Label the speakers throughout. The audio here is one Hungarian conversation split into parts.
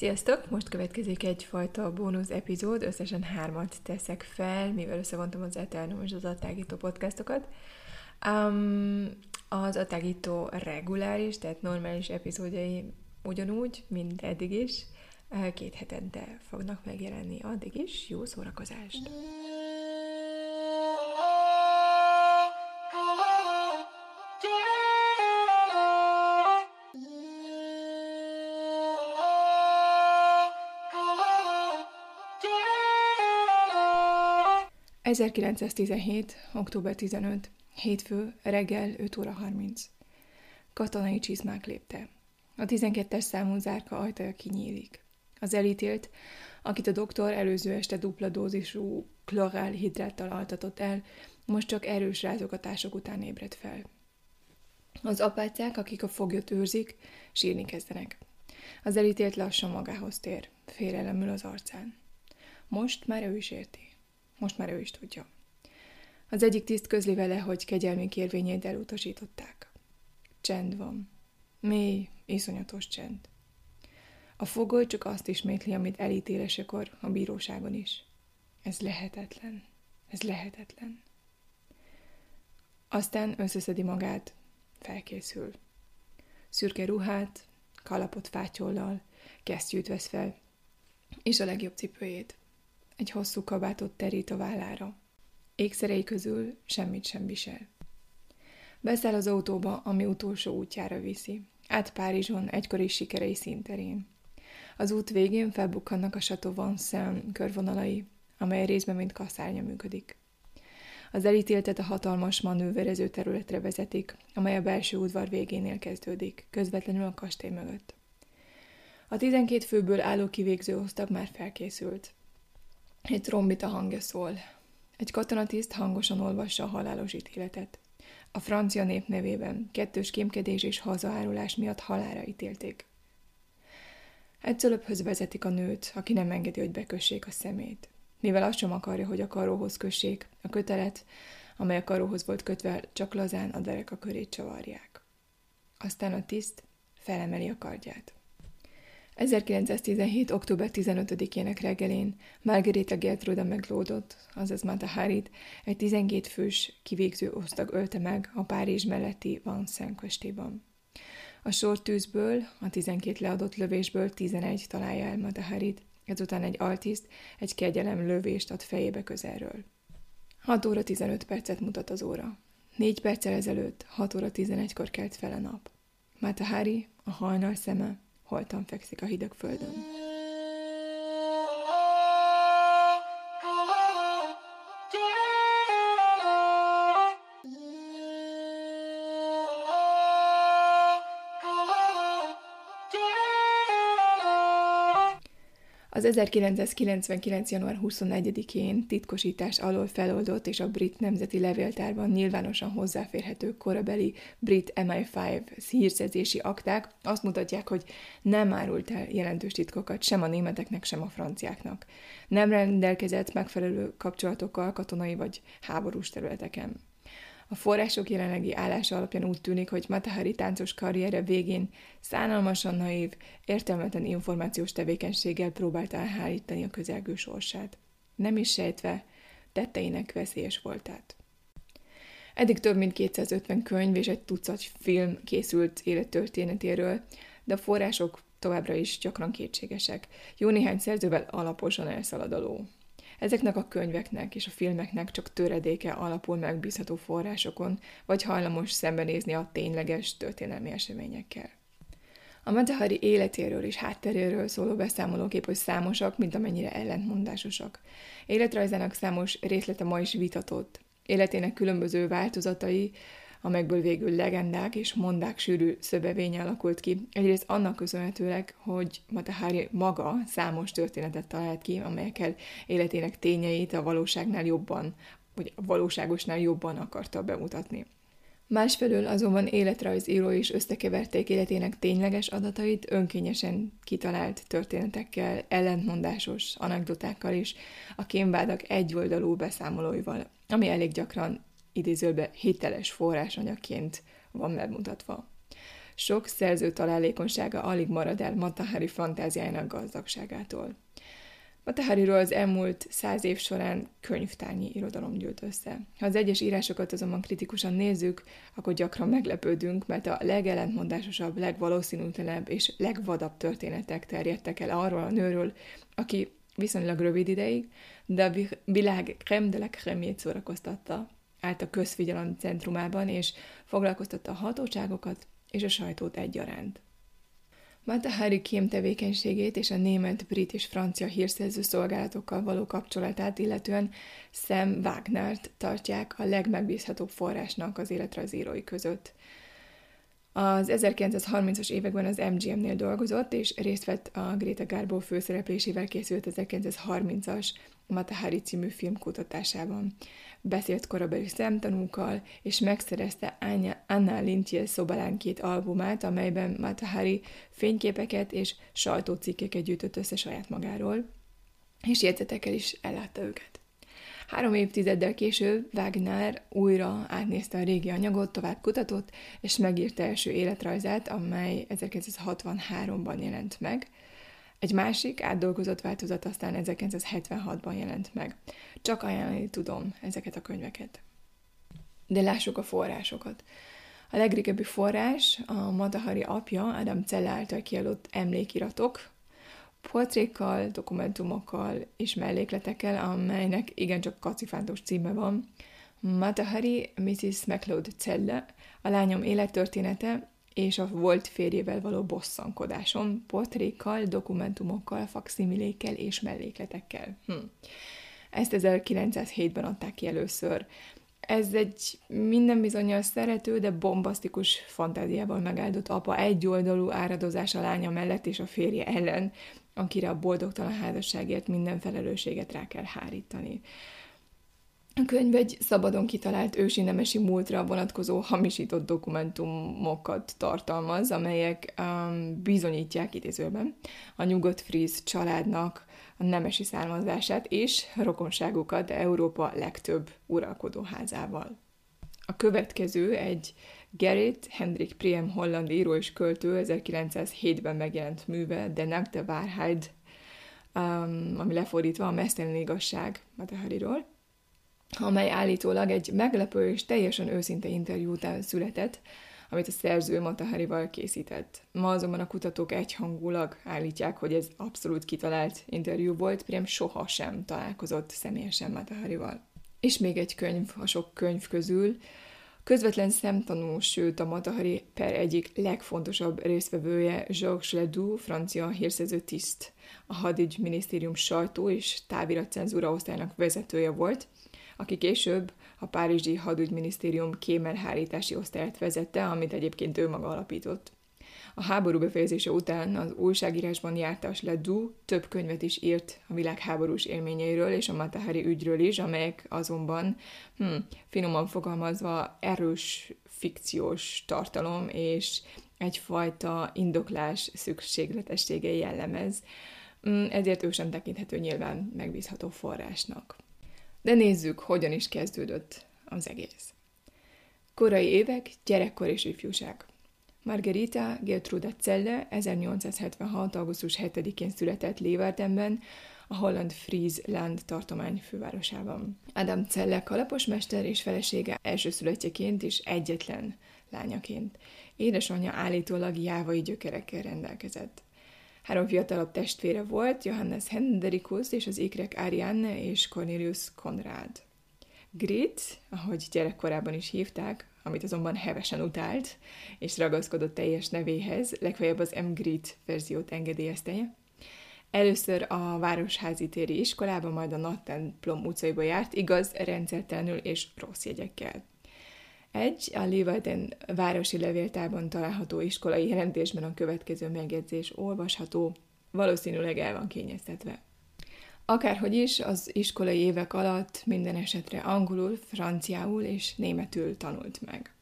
Speaker 1: Sziasztok! Most következik egyfajta bónusz epizód, összesen hármat teszek fel, mivel összevontam az Eternum és az Attágító podcastokat. Um, az Attágító reguláris, tehát normális epizódjai ugyanúgy, mint eddig is, két hetente fognak megjelenni addig is. Jó szórakozást! 1917. október 15. Hétfő, reggel 5 óra 30. Katonai csizmák lépte. A 12-es számú zárka ajtaja kinyílik. Az elítélt, akit a doktor előző este dupla dózisú hidráttal altatott el, most csak erős rázogatások után ébred fel. Az apácák, akik a foglyot őrzik, sírni kezdenek. Az elítélt lassan magához tér, félelemül az arcán. Most már ő is érti. Most már ő is tudja. Az egyik tiszt közli vele, hogy kegyelmi kérvényét elutasították. Csend van. Mély, iszonyatos csend. A fogoly csak azt ismétli, amit elítélesekor a bíróságon is. Ez lehetetlen. Ez lehetetlen. Aztán összeszedi magát, felkészül. Szürke ruhát, kalapot fátyollal, kesztyűt vesz fel, és a legjobb cipőjét. Egy hosszú kabátot terít a vállára. Ékszerei közül semmit sem visel. Beszáll az autóba, ami utolsó útjára viszi. Át Párizson egykori sikerei színterén. Az út végén felbukkannak a Chateau Vincennes körvonalai, amely részben mint kaszárnya működik. Az elítéltet a hatalmas manőverező területre vezetik, amely a belső udvar végénél kezdődik, közvetlenül a kastély mögött. A tizenkét főből álló kivégző osztag már felkészült. Egy trombita hangja szól. Egy katonatiszt hangosan olvassa a halálos ítéletet. A francia nép nevében kettős kémkedés és hazaárulás miatt halára ítélték. Egy cölöphöz vezetik a nőt, aki nem engedi, hogy bekössék a szemét. Mivel azt sem akarja, hogy a karóhoz kössék, a kötelet, amely a karóhoz volt kötve, csak lazán a dereka körét csavarják. Aztán a tiszt felemeli a kardját. 1917. október 15-ének reggelén Margarita Gertruda meglódott, azaz Mata Harit, egy 12 fős kivégző osztag ölte meg a Párizs melletti Vincennes kastélyban. A sortűzből, a 12 leadott lövésből 11 találja el Mata Harit, ezután egy altiszt egy kegyelem lövést ad fejébe közelről. 6 óra 15 percet mutat az óra. Négy perccel ezelőtt, 6 óra 11-kor kelt fel a nap. Matahari, a hajnal szeme, holtan fekszik a hideg földön. 1999. január 21-én titkosítás alól feloldott és a brit nemzeti levéltárban nyilvánosan hozzáférhető korabeli brit MI5 hírszerzési akták azt mutatják, hogy nem árult el jelentős titkokat sem a németeknek, sem a franciáknak. Nem rendelkezett megfelelő kapcsolatokkal katonai vagy háborús területeken. A források jelenlegi állása alapján úgy tűnik, hogy Matahari táncos karriere végén szánalmasan naív, értelmetlen információs tevékenységgel próbálta elhárítani a közelgő sorsát. Nem is sejtve, tetteinek veszélyes voltát. Eddig több mint 250 könyv és egy tucat film készült élettörténetéről, de a források továbbra is gyakran kétségesek. Jó néhány szerzővel alaposan elszalad. Ezeknek a könyveknek és a filmeknek csak töredéke alapul megbízható forrásokon, vagy hajlamos szembenézni a tényleges történelmi eseményekkel. A Matahari életéről és hátteréről szóló beszámolók hogy számosak, mint amennyire ellentmondásosak. Életrajzának számos részlete ma is vitatott. Életének különböző változatai amelyekből végül legendák és mondák sűrű szövevénye alakult ki. Egyrészt annak köszönhetőleg, hogy Matahari maga számos történetet talált ki, amelyekkel életének tényeit a valóságnál jobban, vagy a valóságosnál jobban akarta bemutatni. Másfelől azonban életrajzíró is összekeverték életének tényleges adatait önkényesen kitalált történetekkel, ellentmondásos anekdotákkal is, a kémvádak egyoldalú beszámolóival, ami elég gyakran idézőbe hiteles forrásanyagként van megmutatva. Sok szerző találékonysága alig marad el Matahari fantáziájának gazdagságától. Matahariról az elmúlt száz év során könyvtárnyi irodalom gyűlt össze. Ha az egyes írásokat azonban kritikusan nézzük, akkor gyakran meglepődünk, mert a legellentmondásosabb, legvalószínűtlenebb és legvadabb történetek terjedtek el arról a nőről, aki viszonylag rövid ideig, de a világ creme de la creme szórakoztatta, állt a közfigyelem centrumában, és foglalkoztatta a hatóságokat és a sajtót egyaránt. Matahari kém tevékenységét és a német, brit és francia hírszerző szolgálatokkal való kapcsolatát illetően Sam Wagnert tartják a legmegbízhatóbb forrásnak az életrajzírói között. Az 1930-as években az MGM-nél dolgozott, és részt vett a Greta Garbo főszereplésével készült 1930-as Matahari című film kutatásában beszélt korabeli szemtanúkkal, és megszerezte Anna Lintje szobalánkét albumát, amelyben Matahari fényképeket és sajtócikkeket gyűjtött össze saját magáról, és jegyzetekkel is ellátta őket. Három évtizeddel később Wagner újra átnézte a régi anyagot, tovább kutatott, és megírta első életrajzát, amely 1963-ban jelent meg, egy másik, átdolgozott változat aztán 1976-ban jelent meg. Csak ajánlani tudom ezeket a könyveket. De lássuk a forrásokat. A legrégebbi forrás a Matahari apja, Adam Cella által kiadott emlékiratok, portrékkal, dokumentumokkal és mellékletekkel, amelynek igencsak kacifántos címe van. Matahari Mrs. McLeod Cella, a lányom élettörténete, és a volt férjével való bosszankodáson, portrékkal, dokumentumokkal, fakszimilékkel és mellékletekkel. Hm. Ezt 1907-ben adták ki először. Ez egy minden bizonyos szerető, de bombasztikus fantáziával megáldott apa egyoldalú áradozás a lánya mellett és a férje ellen, akire a boldogtalan házasságért minden felelősséget rá kell hárítani. A könyv egy szabadon kitalált ősi nemesi múltra vonatkozó hamisított dokumentumokat tartalmaz, amelyek um, bizonyítják idézőben a nyugodt fríz családnak a nemesi származását és rokonságukat Európa legtöbb uralkodóházával. A következő egy Gerrit Hendrik Priem holland író és költő 1907-ben megjelent műve, De Nacht Wahrheit, um, ami lefordítva a mesztelen igazság Matahariról, amely állítólag egy meglepő és teljesen őszinte interjú után született, amit a szerző Mataharival készített. Ma azonban a kutatók egyhangulag állítják, hogy ez abszolút kitalált interjú volt, Priem soha sem találkozott személyesen Mataharival. És még egy könyv a sok könyv közül, Közvetlen szemtanú, sőt a Matahari per egyik legfontosabb részvevője Jacques Ledoux, francia hírszerző tiszt, a hadügy minisztérium sajtó és táviratcenzúra osztálynak vezetője volt, aki később a Párizsi Hadügyminisztérium kémelhárítási osztályát vezette, amit egyébként ő maga alapított. A háború befejezése után az újságírásban jártas Ledoux több könyvet is írt a világháborús élményeiről és a Matahari ügyről is, amelyek azonban, hm, finoman fogalmazva, erős fikciós tartalom és egyfajta indoklás szükségletességei jellemez, hm, ezért ő sem tekinthető nyilván megbízható forrásnak. De nézzük, hogyan is kezdődött az egész. Korai évek, gyerekkor és ifjúság. Margarita Gertruda Celle 1876. augusztus 7-én született Leeuwardenben, a holland Friesland tartomány fővárosában. Adam Celle kalaposmester és felesége elsőszülöttjeként és egyetlen lányaként. Édesanyja állítólag jávai gyökerekkel rendelkezett. Három fiatalabb testvére volt, Johannes Hendrikus és az ékrek Arianne és Cornelius Konrad. Grit, ahogy gyerekkorában is hívták, amit azonban hevesen utált, és ragaszkodott teljes nevéhez, legfeljebb az M. Grit verziót engedélyezte. Először a Városházi téri iskolába, majd a Nattemplom utcaiba járt, igaz, rendszertelenül és rossz jegyekkel. Egy a Leeuwarden városi levéltárban található iskolai jelentésben a következő megjegyzés olvasható, valószínűleg el van kényeztetve. Akárhogy is, az iskolai évek alatt minden esetre angolul, franciául és németül tanult meg.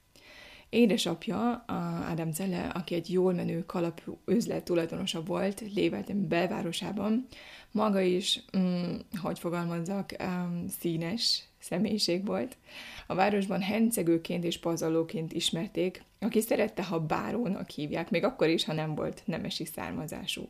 Speaker 1: Édesapja, Adam Zelle, aki egy jól menő kalapú üzlet tulajdonosa volt Lévelten belvárosában, maga is, mm, hogy fogalmazzak, um, színes személyiség volt. A városban hencegőként és pazarlóként ismerték, aki szerette, ha bárónak hívják, még akkor is, ha nem volt nemesi származású.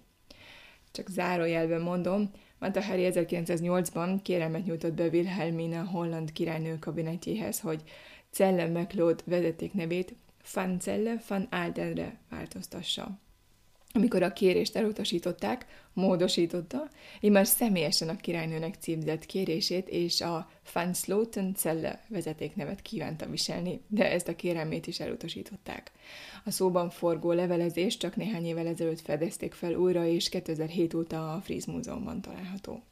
Speaker 1: Csak zárójelben mondom, Mata Harry 1908-ban kérelmet nyújtott be Wilhelmina holland királynő kabinetjéhez, hogy Celle McLeod vezetéknevét Van Celle van Aldenre változtassa. Amikor a kérést elutasították, módosította, én már személyesen a királynőnek címzett kérését és a Van Sloten Celle vezetéknevet kívánta viselni, de ezt a kérelmét is elutasították. A szóban forgó levelezés csak néhány évvel ezelőtt fedezték fel újra, és 2007 óta a Fries Múzeumban található.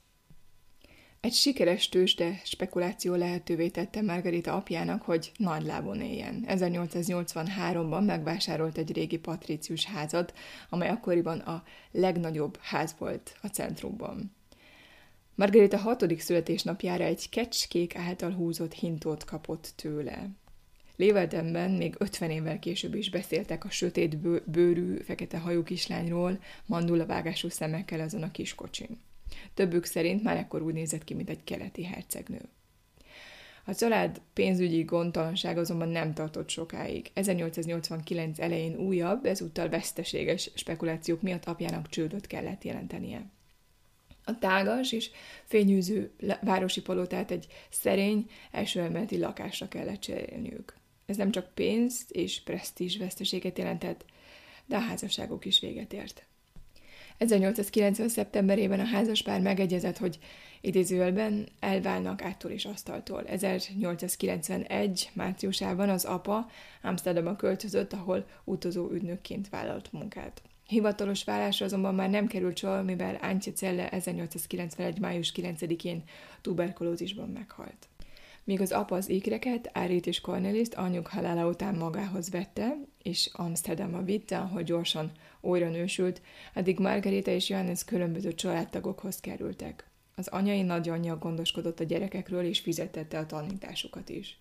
Speaker 1: Egy sikeres tőzsde spekuláció lehetővé tette Margarita apjának, hogy nagy lábon éljen. 1883-ban megvásárolt egy régi patricius házat, amely akkoriban a legnagyobb ház volt a centrumban. Margarita hatodik születésnapjára egy kecskék által húzott hintót kapott tőle. Léveltemben még 50 évvel később is beszéltek a sötét bőrű, fekete hajú kislányról, mandulavágású szemekkel azon a kiskocsin. Többük szerint már ekkor úgy nézett ki, mint egy keleti hercegnő. A család pénzügyi gondtalanság azonban nem tartott sokáig. 1889 elején újabb, ezúttal veszteséges spekulációk miatt apjának csődöt kellett jelentenie. A tágas és fényűző városi palotát egy szerény, első emeleti lakásra kellett cserélniük. Ez nem csak pénzt és presztízs veszteséget jelentett, de a házasságok is véget ért. 1890. szeptemberében a házaspár megegyezett, hogy idézőjelben elválnak áttól és asztaltól. 1891. márciusában az apa Amsterdamba költözött, ahol utazó ügynökként vállalt munkát. Hivatalos vállásra azonban már nem került sor, mivel Antje Celle 1891. május 9-én tuberkulózisban meghalt. Míg az apa az ékreket, Árit és Corneliszt anyjuk halála után magához vette, és Amsterdamba vitte, ahol gyorsan újra nősült, addig Margarita és Johannes különböző családtagokhoz kerültek. Az anyai nagyanyja gondoskodott a gyerekekről, és fizetette a tanításukat is.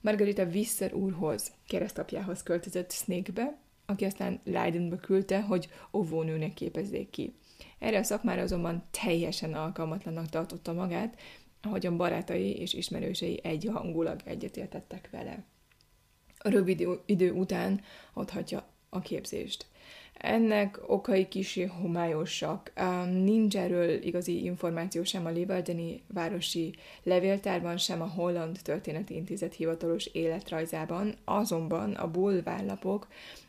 Speaker 1: Margarita Visser úrhoz, keresztapjához költözött Snake-be, aki aztán Leidenbe küldte, hogy óvónőnek képezzék ki. Erre a szakmára azonban teljesen alkalmatlannak tartotta magát, ahogyan barátai és ismerősei egyhangulag egyetértettek vele. A rövid idő után adhatja a képzést. Ennek okai kicsi homályosak. Nincs erről igazi információ sem a Leveldeni városi levéltárban, sem a Holland Történeti Intézet hivatalos életrajzában, azonban a bulvárlapok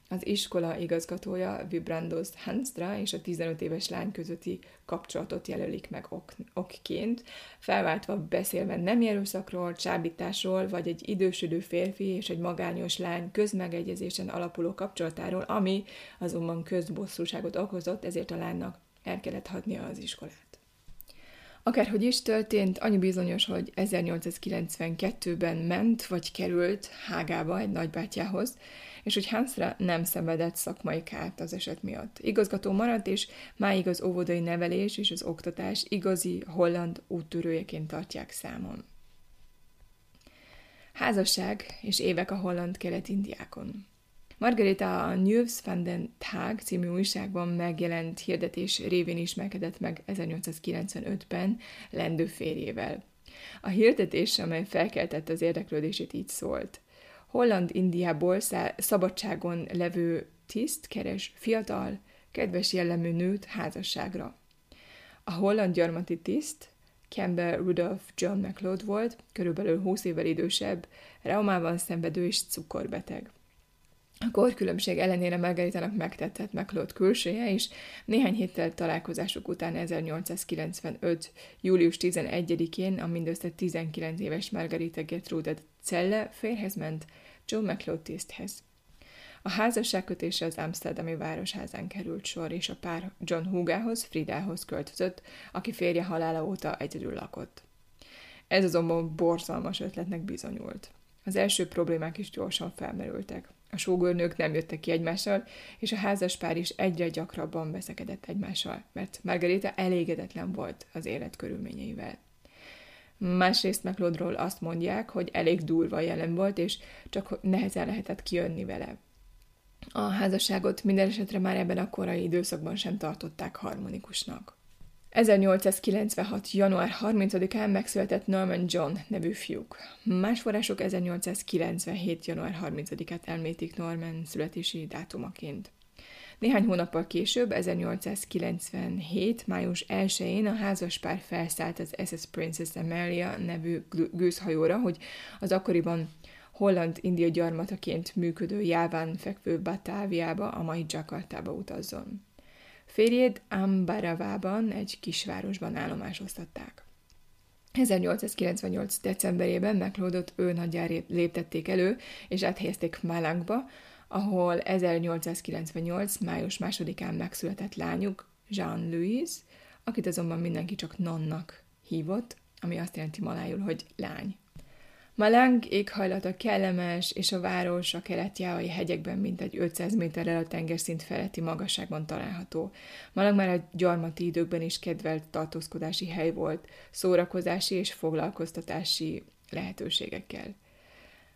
Speaker 1: az iskola igazgatója Vibrandos Hanstra és a 15 éves lány közötti kapcsolatot jelölik meg ok- okként, felváltva beszélve nem erőszakról, csábításról, vagy egy idősödő férfi és egy magányos lány közmegegyezésen alapuló kapcsolatáról, ami azonban közbosszúságot okozott, ezért a lánynak el kellett hagynia az iskolát. Akárhogy is történt, annyi bizonyos, hogy 1892-ben ment vagy került Hágába egy nagybátyjához, és hogy Hansra nem szenvedett szakmai kárt az eset miatt. Igazgató maradt, és máig az óvodai nevelés és az oktatás igazi holland úttörőjeként tartják számon. Házasság és évek a holland kelet-indiákon. Margarita a News van den Tag című újságban megjelent hirdetés révén ismerkedett meg 1895-ben lendő férjével. A hirdetés, amely felkeltette az érdeklődését, így szólt. Holland-Indiából szabadságon levő tiszt keres fiatal, kedves jellemű nőt házasságra. A holland gyarmati tiszt Campbell Rudolph John McLeod volt, körülbelül 20 évvel idősebb, reumában szenvedő és cukorbeteg. A korkülönbség ellenére Margaritának megtetett McLeod külsője, és néhány héttel találkozásuk után 1895. július 11-én a mindössze 19 éves Margarita Gertrude Celle férhez ment Joe McLeod tiszthez. A házasságkötésre az Amsterdami városházán került sor, és a pár John Hugához, Fridához költözött, aki férje halála óta egyedül lakott. Ez azonban borzalmas ötletnek bizonyult. Az első problémák is gyorsan felmerültek. A sógornők nem jöttek ki egymással, és a házas pár is egyre gyakrabban veszekedett egymással, mert Margarita elégedetlen volt az élet körülményeivel. Másrészt McLeodról azt mondják, hogy elég durva jelen volt, és csak nehezen lehetett kijönni vele. A házasságot minden esetre már ebben a korai időszakban sem tartották harmonikusnak. 1896. január 30-án megszületett Norman John nevű fiúk. Más források 1897. január 30-át említik Norman születési dátumaként. Néhány hónappal később, 1897. május 1-én a házaspár felszállt az SS Princess Amelia nevű gőzhajóra, hogy az akkoriban holland-india gyarmataként működő Jáván fekvő Batáviába, a mai Jakartába utazzon. Férjét Ambaravában, egy kisvárosban állomásoztatták. 1898. decemberében McLeodot ő nagyjár léptették elő, és áthelyezték Malangba, ahol 1898. május másodikán megszületett lányuk, Jean-Louise, akit azonban mindenki csak nonnak hívott, ami azt jelenti malájul, hogy lány. Malang éghajlata kellemes, és a város a keletjávai hegyekben mintegy 500 méterrel a tengerszint feletti magasságban található. Malang már a gyarmati időkben is kedvelt tartózkodási hely volt, szórakozási és foglalkoztatási lehetőségekkel.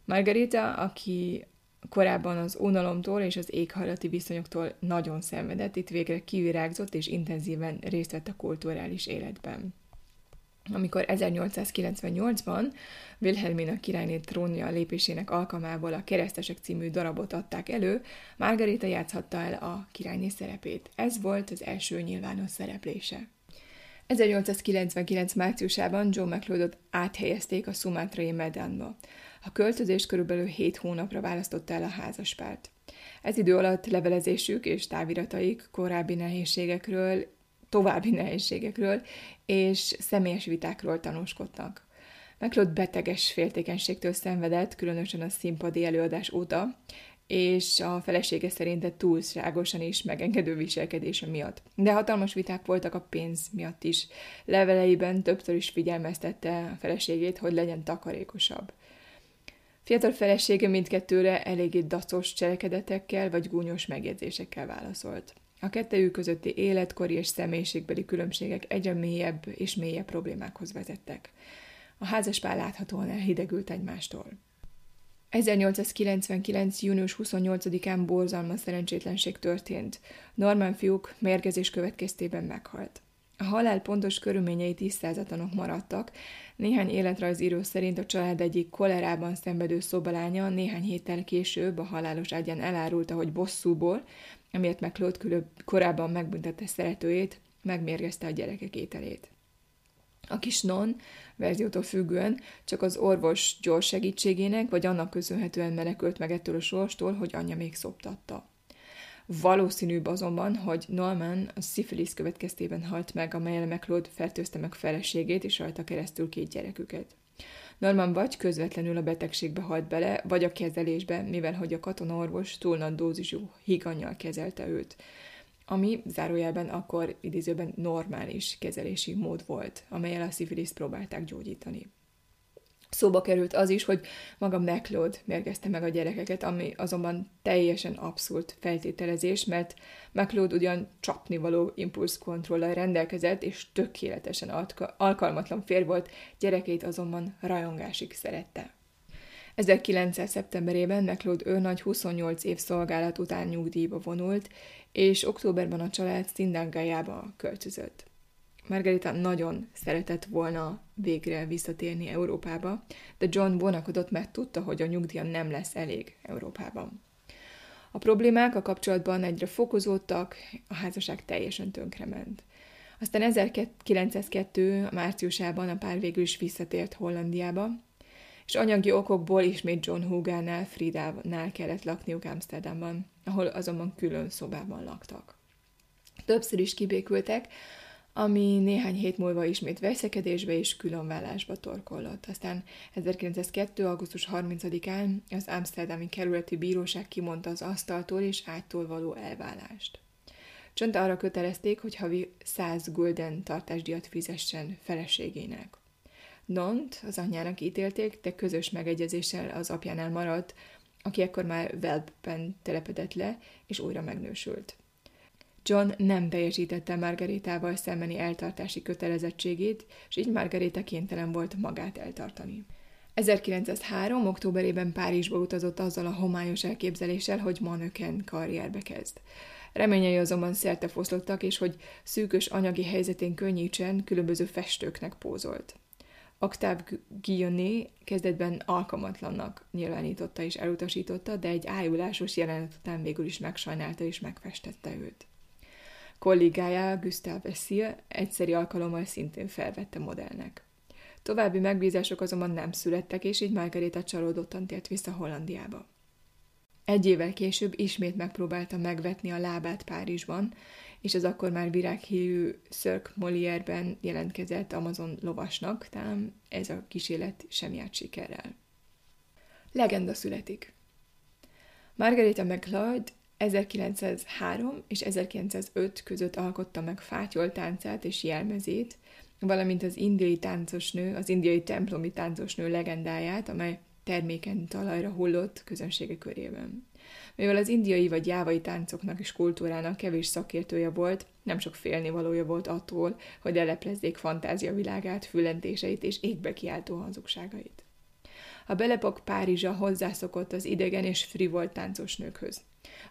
Speaker 1: Margarita, aki korábban az unalomtól és az éghajlati viszonyoktól nagyon szenvedett, itt végre kivirágzott és intenzíven részt vett a kulturális életben amikor 1898-ban Wilhelmina királyné trónja lépésének alkalmából a Keresztesek című darabot adták elő, Margarita játszhatta el a királyné szerepét. Ez volt az első nyilvános szereplése. 1899. márciusában John McLeodot áthelyezték a szumátrai Medanba. A költözés körülbelül 7 hónapra választotta el a házaspárt. Ez idő alatt levelezésük és távirataik korábbi nehézségekről további nehézségekről és személyes vitákról tanúskodtak. McLeod beteges féltékenységtől szenvedett, különösen a színpadi előadás óta, és a felesége szerinte túlságosan is megengedő viselkedése miatt. De hatalmas viták voltak a pénz miatt is. Leveleiben többször is figyelmeztette a feleségét, hogy legyen takarékosabb. Fiatal felesége mindkettőre eléggé dacos cselekedetekkel vagy gúnyos megjegyzésekkel válaszolt. A kettejük közötti életkori és személyiségbeli különbségek egyre mélyebb és mélyebb problémákhoz vezettek. A házaspár láthatóan elhidegült egymástól. 1899. június 28-án borzalmas szerencsétlenség történt. Norman fiúk mérgezés következtében meghalt. A halál pontos körülményei tisztázatlanok maradtak. Néhány életrajzíró szerint a család egyik kolerában szenvedő szobalánya néhány héttel később a halálos ágyán elárulta, hogy bosszúból amiért meg Claude korábban megbüntette szeretőjét, megmérgezte a gyerekek ételét. A kis non verziótól függően csak az orvos gyors segítségének, vagy annak köszönhetően menekült meg ettől a sorstól, hogy anyja még szoptatta. Valószínűbb azonban, hogy Norman a szifilisz következtében halt meg, amelyel McLeod fertőzte meg feleségét és rajta keresztül két gyereküket. Norman vagy közvetlenül a betegségbe halt bele, vagy a kezelésbe, mivel hogy a katonaorvos túl nagy dózisú higanyjal kezelte őt, ami zárójelben akkor idézőben normális kezelési mód volt, amelyel a szifiliszt próbálták gyógyítani. Szóba került az is, hogy maga McLeod mérgezte meg a gyerekeket, ami azonban teljesen abszurd feltételezés, mert McLeod ugyan csapnivaló impulszkontrollal rendelkezett, és tökéletesen alkalmatlan fér volt, gyerekeit azonban rajongásig szerette. 1900. szeptemberében McLeod ő nagy 28 év szolgálat után nyugdíjba vonult, és októberben a család Szindangájába költözött. Margarita nagyon szeretett volna végre visszatérni Európába, de John vonakodott, mert tudta, hogy a nyugdíja nem lesz elég Európában. A problémák a kapcsolatban egyre fokozódtak, a házasság teljesen tönkrement. Aztán 1902. márciusában a pár végül is visszatért Hollandiába, és anyagi okokból ismét John Hugánál, Fridánál kellett lakniuk Amsterdamban, ahol azonban külön szobában laktak. Többször is kibékültek, ami néhány hét múlva ismét veszekedésbe és különvállásba torkollott. Aztán 1902. augusztus 30-án az Amsterdami kerületi bíróság kimondta az asztaltól és ágytól való elvállást. Csont arra kötelezték, hogy havi 100 gulden tartásdiat fizessen feleségének. Dont az anyjának ítélték, de közös megegyezéssel az apjánál maradt, aki ekkor már Velbben telepedett le, és újra megnősült. John nem teljesítette Margaritával szembeni eltartási kötelezettségét, és így Margarita kénytelen volt magát eltartani. 1903. októberében Párizsba utazott azzal a homályos elképzeléssel, hogy manöken karrierbe kezd. Reményei azonban foszlottak, és hogy szűkös anyagi helyzetén könnyítsen, különböző festőknek pózolt. Octave Guillauné kezdetben alkalmatlannak nyilvánította és elutasította, de egy ájulásos jelenet után végül is megsajnálta és megfestette őt. Kollégája Gustave Essil egyszeri alkalommal szintén felvette modellnek. További megbízások azonban nem születtek, és így Margarita csalódottan tért vissza Hollandiába. Egy évvel később ismét megpróbálta megvetni a lábát Párizsban, és az akkor már virághírű Cirque Molière-ben jelentkezett Amazon lovasnak, talán ez a kísérlet sem járt sikerrel. Legenda születik. Margarita McLeod 1903 és 1905 között alkotta meg fátyol táncát és jelmezét, valamint az indiai táncosnő, az indiai templomi táncosnő legendáját, amely termékeny talajra hullott közönsége körében. Mivel az indiai vagy jávai táncoknak és kultúrának kevés szakértője volt, nem sok félnivalója volt attól, hogy eleplezzék fantázia világát, fülentéseit és égbe kiáltó hazugságait. A belepok Párizsa hozzászokott az idegen és frivol táncos nőkhöz.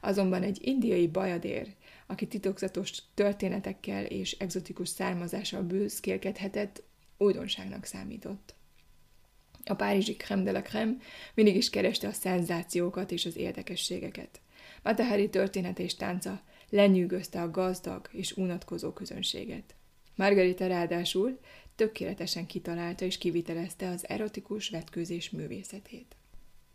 Speaker 1: Azonban egy indiai bajadér, aki titokzatos történetekkel és egzotikus származással bőszkélkedhetett, újdonságnak számított. A párizsi crème de la crème mindig is kereste a szenzációkat és az érdekességeket. Matahari történet és tánca lenyűgözte a gazdag és unatkozó közönséget. Margarita ráadásul tökéletesen kitalálta és kivitelezte az erotikus vetkőzés művészetét.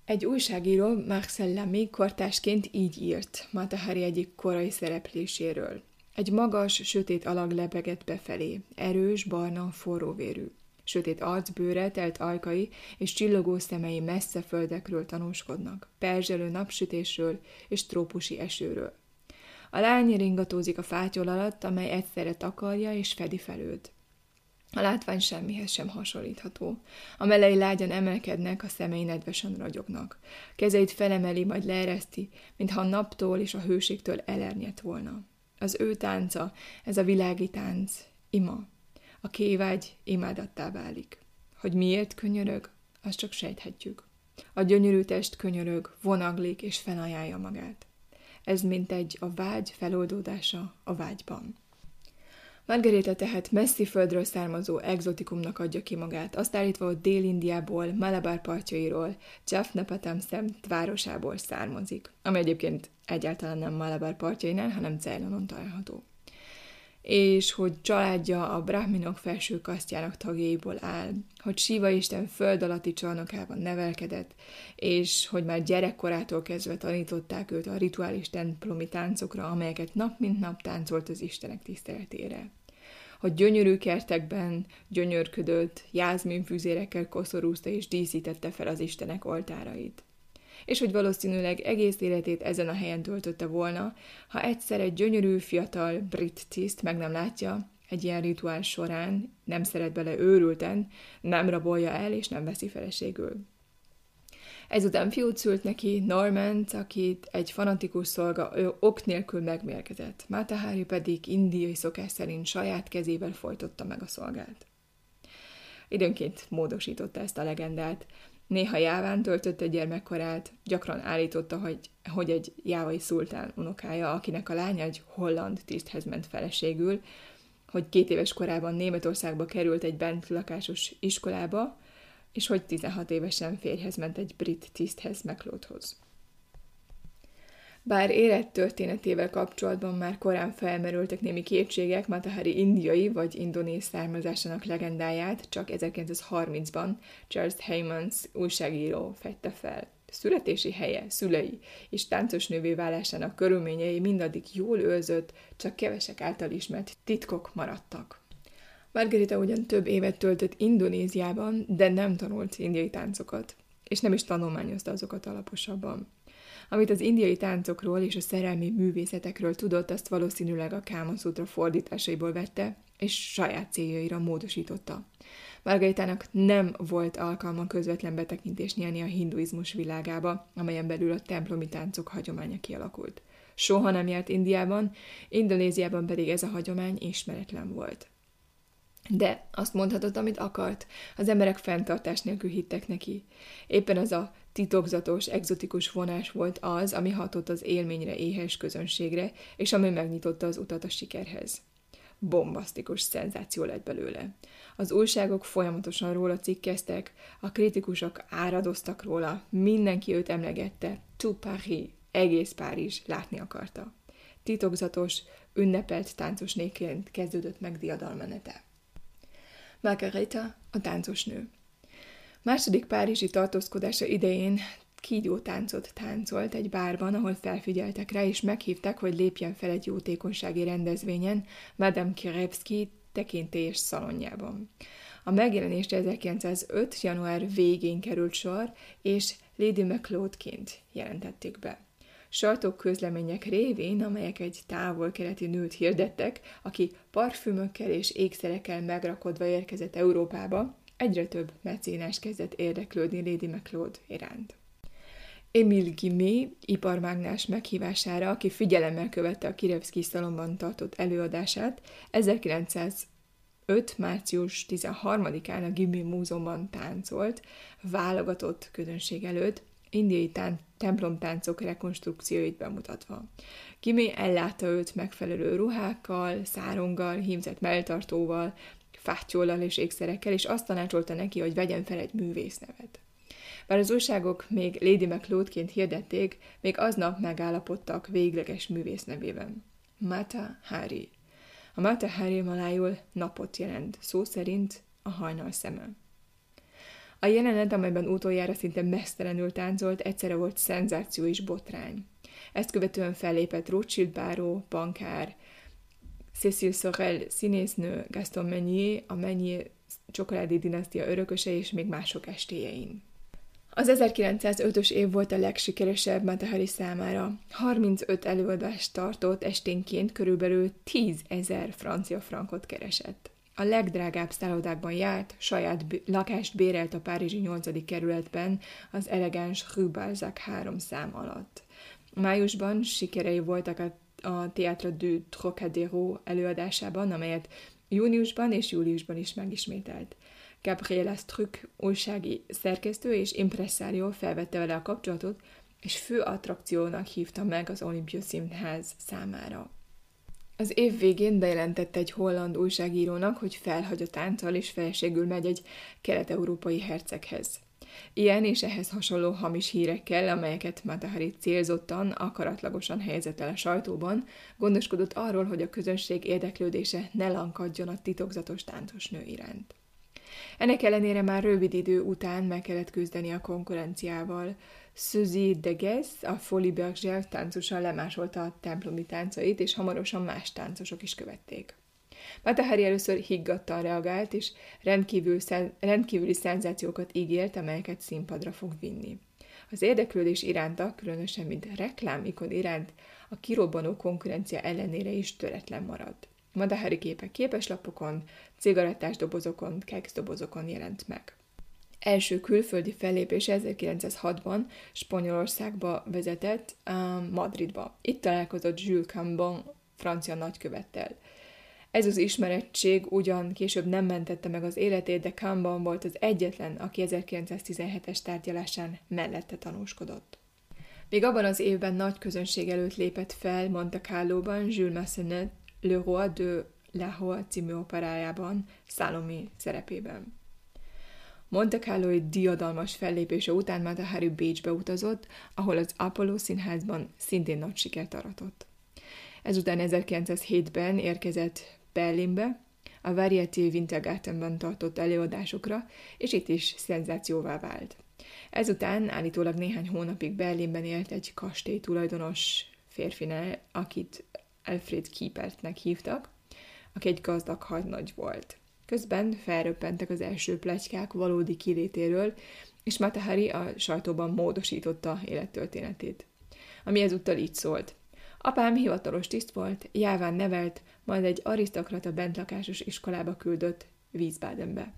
Speaker 1: Egy újságíró Marcel Lamy kortásként így írt Matahari egyik korai szerepléséről. Egy magas, sötét alag lebegett befelé, erős, barna, forróvérű. Sötét arcbőre, telt ajkai és csillogó szemei messze földekről tanúskodnak, perzselő napsütésről és trópusi esőről. A lány ringatózik a fátyol alatt, amely egyszerre takarja és fedi fel őt. A látvány semmihez sem hasonlítható. A melei lágyan emelkednek, a szemei nedvesen ragyognak. Kezeit felemeli, majd leereszti, mintha a naptól és a hőségtől elernyett volna. Az ő tánca, ez a világi tánc, ima. A kévágy imádattá válik. Hogy miért könyörög, azt csak sejthetjük. A gyönyörű test könyörög, vonaglik és felajánlja magát. Ez mint egy a vágy feloldódása a vágyban. Margarita tehát messzi földről származó exotikumnak adja ki magát, azt állítva, hogy Dél-Indiából, Malabar partjairól, Jaffnapatam városából származik, ami egyébként egyáltalán nem Malabar partjainál, hanem Ceylonon található és hogy családja a brahminok felső kasztjának tagjaiból áll, hogy Siva Isten föld alatti csarnokában nevelkedett, és hogy már gyerekkorától kezdve tanították őt a rituális templomi táncokra, amelyeket nap mint nap táncolt az Istenek tiszteletére. Hogy gyönyörű kertekben gyönyörködött, jázminfűzérekkel koszorúzta és díszítette fel az Istenek oltárait és hogy valószínűleg egész életét ezen a helyen töltötte volna, ha egyszer egy gyönyörű, fiatal brit tiszt meg nem látja, egy ilyen rituál során nem szeret bele őrülten, nem rabolja el és nem veszi feleségül. Ezután fiút szült neki, Normant, akit egy fanatikus szolga ok nélkül megmérkezett. Mátahári pedig indiai szokás szerint saját kezével folytotta meg a szolgát. Időnként módosította ezt a legendát, Néha jáván töltötte gyermekkorát, gyakran állította, hogy, hogy egy jávai szultán unokája, akinek a lánya egy holland tiszthez ment feleségül, hogy két éves korában Németországba került egy bent lakásos iskolába, és hogy 16 évesen férjhez ment egy brit tiszthez Meklódhoz. Bár élettörténetével kapcsolatban már korán felmerültek némi kétségek, Matahari indiai vagy indonéz származásának legendáját csak 1930-ban Charles Heymans újságíró fette fel. Születési helye, szülei és táncos nővé válásának körülményei mindaddig jól őrzött, csak kevesek által ismert titkok maradtak. Margarita ugyan több évet töltött Indonéziában, de nem tanult indiai táncokat, és nem is tanulmányozta azokat alaposabban. Amit az indiai táncokról és a szerelmi művészetekről tudott, azt valószínűleg a Kámaszútra fordításaiból vette, és saját céljaira módosította. Margaritának nem volt alkalma közvetlen betekintést nyerni a hinduizmus világába, amelyen belül a templomi táncok hagyománya kialakult. soha nem járt Indiában, Indonéziában pedig ez a hagyomány ismeretlen volt. De azt mondhatott, amit akart. Az emberek fenntartás nélkül hittek neki. Éppen az a titokzatos, egzotikus vonás volt az, ami hatott az élményre éhes közönségre, és ami megnyitotta az utat a sikerhez. Bombasztikus szenzáció lett belőle. Az újságok folyamatosan róla cikkeztek, a kritikusok áradoztak róla, mindenki őt emlegette, tout Paris, egész Párizs látni akarta. Titokzatos, ünnepelt táncosnéként kezdődött meg diadalmenete. Margareta, a táncosnő. Második párizsi tartózkodása idején kígyó táncot táncolt egy bárban, ahol felfigyeltek rá, és meghívták, hogy lépjen fel egy jótékonysági rendezvényen Madame Kirevski tekintélyes szalonjában. A megjelenésre 1905. január végén került sor, és Lady McLeodként jelentették be. Sajtók közlemények révén, amelyek egy távol-keleti nőt hirdettek, aki parfümökkel és ékszerekkel megrakodva érkezett Európába, egyre több mecénás kezdett érdeklődni Lady McLeod iránt. Emil Gimé, iparmágnás meghívására, aki figyelemmel követte a Kirevszki szalomban tartott előadását, 1905. március 13-án a Gimé múzeumban táncolt, válogatott közönség előtt, indiai tán- templomtáncok rekonstrukcióit bemutatva. Gimé ellátta őt megfelelő ruhákkal, száronggal, hímzett melltartóval, fátyóllal és ékszerekkel, és azt tanácsolta neki, hogy vegyen fel egy művésznevet. Bár az újságok még Lady McLeodként hirdették, még aznap megállapodtak végleges művész nevében. Mata Hari. A Mata Hari malájul napot jelent, szó szerint a hajnal szeme. A jelenet, amelyben utoljára szinte mesztelenül táncolt, egyszerre volt szenzáció és botrány. Ezt követően fellépett Rothschild báró, bankár, Cécile Sorel színésznő, Gaston Meunier, a Meunier csokoládi dinasztia örököse és még mások estéjein. Az 1905-ös év volt a legsikeresebb Matahari számára. 35 előadást tartott esténként körülbelül 10 ezer francia frankot keresett. A legdrágább szállodákban járt, saját lakást bérelt a Párizsi 8. kerületben az elegáns Rue Balzac három szám alatt. Májusban sikerei voltak a, a Théâtre du Trocadéro előadásában, amelyet júniusban és júliusban is megismételt. Gabriela Struck újsági szerkesztő és impresszárió felvette vele a kapcsolatot, és fő attrakciónak hívta meg az Olympia Színház számára. Az év végén bejelentette egy holland újságírónak, hogy felhagy a tánccal és felségül megy egy kelet-európai herceghez. Ilyen és ehhez hasonló hamis hírekkel, amelyeket Matahari célzottan, akaratlagosan helyezett el a sajtóban, gondoskodott arról, hogy a közönség érdeklődése ne lankadjon a titokzatos táncos nő iránt. Ennek ellenére már rövid idő után meg kellett küzdeni a konkurenciával. Suzy Deges, a Folie Bergère táncosan lemásolta a templomi táncait, és hamarosan más táncosok is követték. Matahari először higgadtan reagált, és rendkívül szen- rendkívüli szenzációkat ígért, amelyeket színpadra fog vinni. Az érdeklődés iránta, különösen mint reklámikon iránt, a kirobbanó konkurencia ellenére is töretlen maradt. Madahari képek képeslapokon, cigarettás dobozokon, keks dobozokon jelent meg. Első külföldi fellépés 1906-ban Spanyolországba vezetett, Madridba. Itt találkozott Jules Cambon francia nagykövettel. Ez az ismerettség ugyan később nem mentette meg az életét, de Cambon volt az egyetlen, aki 1917-es tárgyalásán mellette tanúskodott. Még abban az évben nagy közönség előtt lépett fel Monte Carlo-ban Jules Massenet Le Roi de Lahore című operájában Salomé szerepében. Monte carlo diadalmas fellépése után Matahari Bécsbe utazott, ahol az Apollo színházban szintén nagy sikert aratott. Ezután 1907-ben érkezett Berlinbe, a Varieté Wintergartenben tartott előadásokra, és itt is szenzációvá vált. Ezután állítólag néhány hónapig Berlinben élt egy kastély tulajdonos férfinál, akit Alfred Kiepertnek hívtak, aki egy gazdag hadnagy volt. Közben felröppentek az első plegykák valódi kilétéről, és Matahari a sajtóban módosította élettörténetét. Ami ezúttal így szólt. Apám hivatalos tiszt volt, jáván nevelt, majd egy arisztokrata bentlakásos iskolába küldött Wiesbadenbe.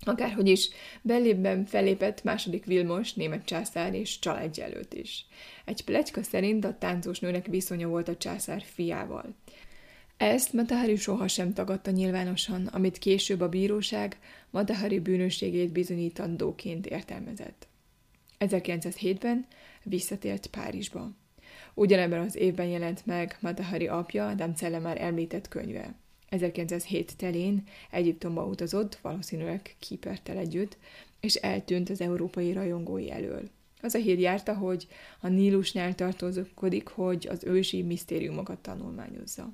Speaker 1: Akárhogy is, belépben felépett második Vilmos, német császár és családja előtt is. Egy plegyka szerint a táncos nőnek viszonya volt a császár fiával. Ezt Matahari sohasem tagadta nyilvánosan, amit később a bíróság Matahari bűnösségét bizonyítandóként értelmezett. 1907-ben visszatért Párizsba. Ugyanebben az évben jelent meg Matahari apja, Damcelle már említett könyve. 1907 telén Egyiptomba utazott, valószínűleg Kipertel együtt, és eltűnt az európai rajongói elől. Az a hír járta, hogy a Nílusnál tartózkodik, hogy az ősi misztériumokat tanulmányozza.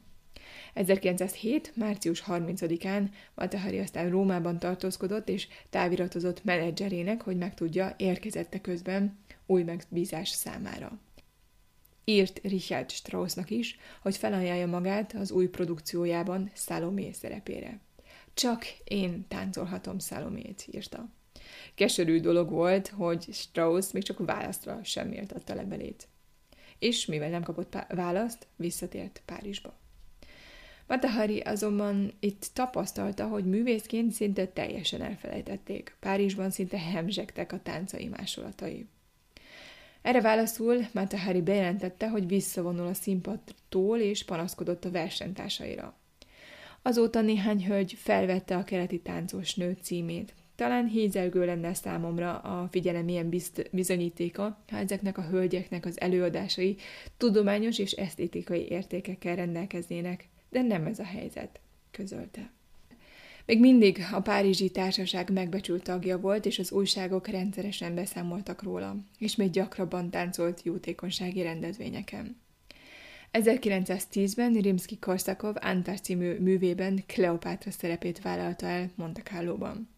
Speaker 1: 1907. március 30-án Matahari aztán Rómában tartózkodott, és táviratozott menedzserének, hogy megtudja, érkezette közben új megbízás számára. Írt Richard Straussnak is, hogy felajánlja magát az új produkciójában Salomé szerepére. Csak én táncolhatom Salomét, írta. Keserű dolog volt, hogy Strauss még csak választra sem méltatta lebelét. És mivel nem kapott választ, visszatért Párizsba. Matahari azonban itt tapasztalta, hogy művészként szinte teljesen elfelejtették. Párizsban szinte hemzsegtek a táncai másolatai. Erre válaszul Matahari bejelentette, hogy visszavonul a színpadtól és panaszkodott a versenytársaira. Azóta néhány hölgy felvette a keleti táncos nő címét. Talán hízelgő lenne számomra a figyelem ilyen bizt- bizonyítéka, ha ezeknek a hölgyeknek az előadásai tudományos és esztétikai értékekkel rendelkeznének, de nem ez a helyzet, közölte. Még mindig a Párizsi Társaság megbecsült tagja volt, és az újságok rendszeresen beszámoltak róla, és még gyakrabban táncolt jótékonysági rendezvényeken. 1910-ben Rimsky-Korsakov Antár című művében Kleopátra szerepét vállalta el Monte Carlo-ban.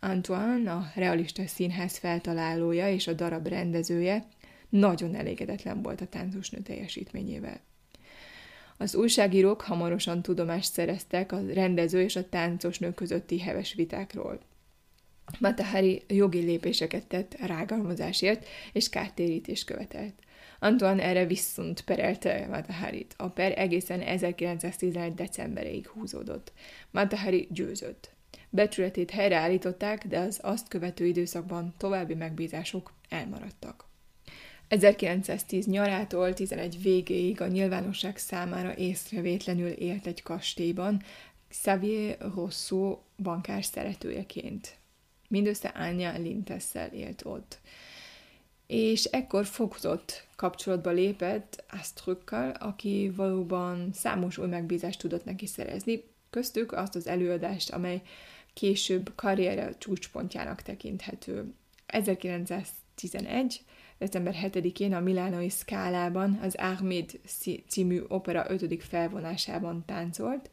Speaker 1: Antoine, a realista színház feltalálója és a darab rendezője, nagyon elégedetlen volt a táncosnő teljesítményével. Az újságírók hamarosan tudomást szereztek a rendező és a táncos nő közötti heves vitákról. Matahari jogi lépéseket tett rágalmazásért, és kártérítést követelt. Antoine erre viszont perelte Mataharit. A per egészen 1911. decemberéig húzódott. Matahari győzött. Becsületét helyreállították, de az azt követő időszakban további megbízások elmaradtak. 1910 nyarától 11 végéig a nyilvánosság számára észrevétlenül élt egy kastélyban, Xavier Rousseau bankár szeretőjeként. Mindössze Anya Lintessel élt ott. És ekkor fokozott kapcsolatba lépett Astrükkal, aki valóban számos új megbízást tudott neki szerezni, köztük azt az előadást, amely később karriere csúcspontjának tekinthető. 1911 december 7-én a Milánoi Szkálában az Armid című opera 5. felvonásában táncolt,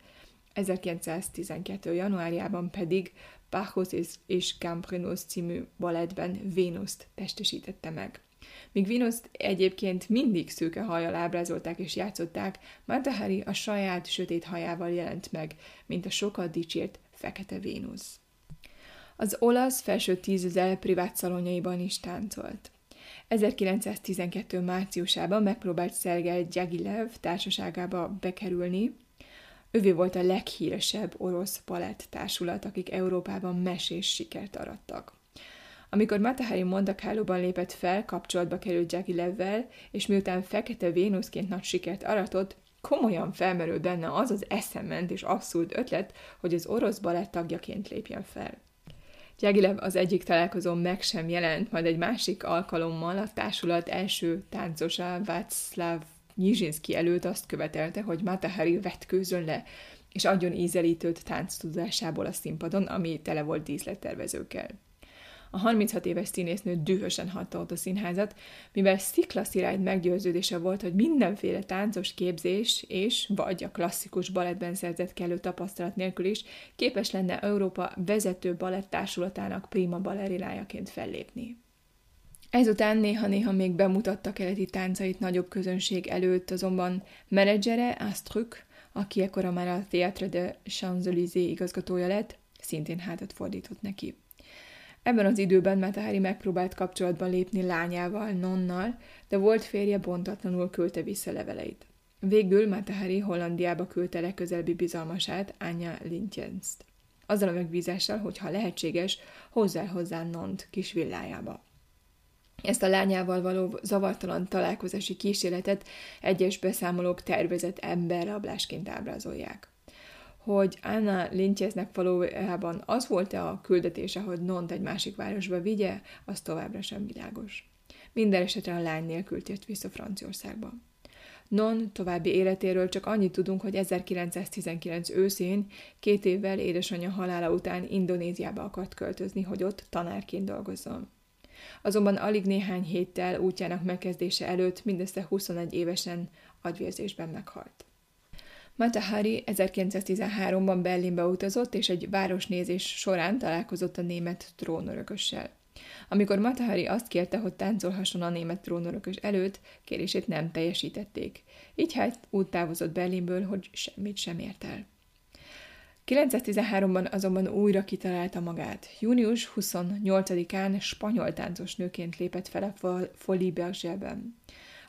Speaker 1: 1912. januárjában pedig Bacchus és Gambrinus című balettben Vénuszt testesítette meg. Míg Vénuszt egyébként mindig szőke hajjal ábrázolták és játszották, Matahari a saját sötét hajával jelent meg, mint a sokat dicsért fekete Vénusz. Az olasz felső tízezer privát szalonjaiban is táncolt. 1912. márciusában megpróbált Szergej Gyagilev társaságába bekerülni. Ővé volt a leghíresebb orosz balett társulat, akik Európában mesés sikert arattak. Amikor Matahari Mondakálóban lépett fel, kapcsolatba került Gyagilevvel, és miután Fekete Vénuszként nagy sikert aratott, komolyan felmerült benne az az eszement és abszurd ötlet, hogy az orosz balett tagjaként lépjen fel. Gyagilev az egyik találkozón meg sem jelent, majd egy másik alkalommal a társulat első táncosa Václav Nyizsinszki előtt azt követelte, hogy Matahari vetkőzön le, és adjon ízelítőt tánc a színpadon, ami tele volt díszlettervezőkkel. A 36 éves színésznő dühösen hatta a színházat, mivel sziklaszirály meggyőződése volt, hogy mindenféle táncos képzés és vagy a klasszikus balettben szerzett kellő tapasztalat nélkül is képes lenne Európa vezető baletttársulatának prima balerinájaként fellépni. Ezután néha-néha még bemutatta keleti táncait nagyobb közönség előtt, azonban menedzsere, Astrük, aki ekkora már a Theatre de Champs-Élysées igazgatója lett, szintén hátat fordított neki. Ebben az időben Metahari megpróbált kapcsolatban lépni lányával, Nonnal, de volt férje bontatlanul küldte vissza leveleit. Végül Metahari Hollandiába küldte legközelebbi bizalmasát, Anya Lintjenszt. azzal a megbízással, hogy ha lehetséges, hozzá hozzá Nont kis villájába. Ezt a lányával való zavartalan találkozási kísérletet egyes beszámolók tervezett emberrablásként ábrázolják. Hogy Anna Lintjeznek valójában az volt-e a küldetése, hogy Nont egy másik városba vigye, az továbbra sem világos. Minden esetre a lány nélkül tért vissza Franciaországba. Non további életéről csak annyit tudunk, hogy 1919 őszén, két évvel édesanyja halála után Indonéziába akart költözni, hogy ott tanárként dolgozzon. Azonban alig néhány héttel útjának megkezdése előtt mindössze 21 évesen agyvérzésben meghalt. Mata Hari 1913-ban Berlinbe utazott, és egy városnézés során találkozott a német trónörökössel. Amikor Matahari azt kérte, hogy táncolhasson a német trónörökös előtt, kérését nem teljesítették. Így hát úgy távozott Berlinből, hogy semmit sem ért el. 913-ban azonban újra kitalálta magát. Június 28-án spanyol táncos nőként lépett fel a Folie Bergerben.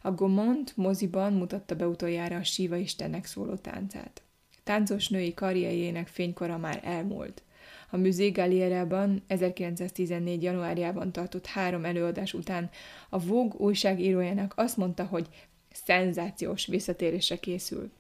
Speaker 1: A Gaumont moziban mutatta be utoljára a Siva istennek szóló táncát. Táncos női karrierjének fénykora már elmúlt. A Musée Galierában 1914. januárjában tartott három előadás után a Vogue újságírójának azt mondta, hogy szenzációs visszatérésre készül.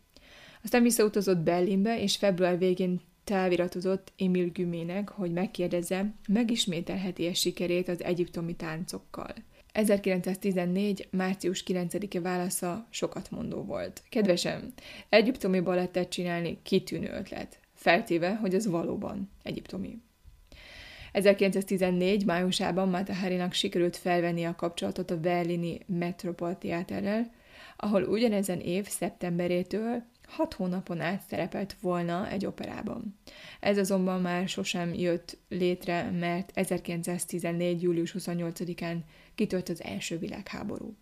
Speaker 1: Aztán visszautazott Berlinbe, és február végén táviratozott Emil Gümének, hogy megkérdezze, megismételheti-e sikerét az egyiptomi táncokkal. 1914. március 9-e válasza sokat mondó volt. Kedvesem, egyiptomi balettet csinálni kitűnő ötlet feltéve, hogy ez valóban egyiptomi. 1914. májusában Mataharinak sikerült felvenni a kapcsolatot a berlini Metropol Theaterrel, ahol ugyanezen év szeptemberétől hat hónapon át szerepelt volna egy operában. Ez azonban már sosem jött létre, mert 1914. július 28-án kitört az első világháború.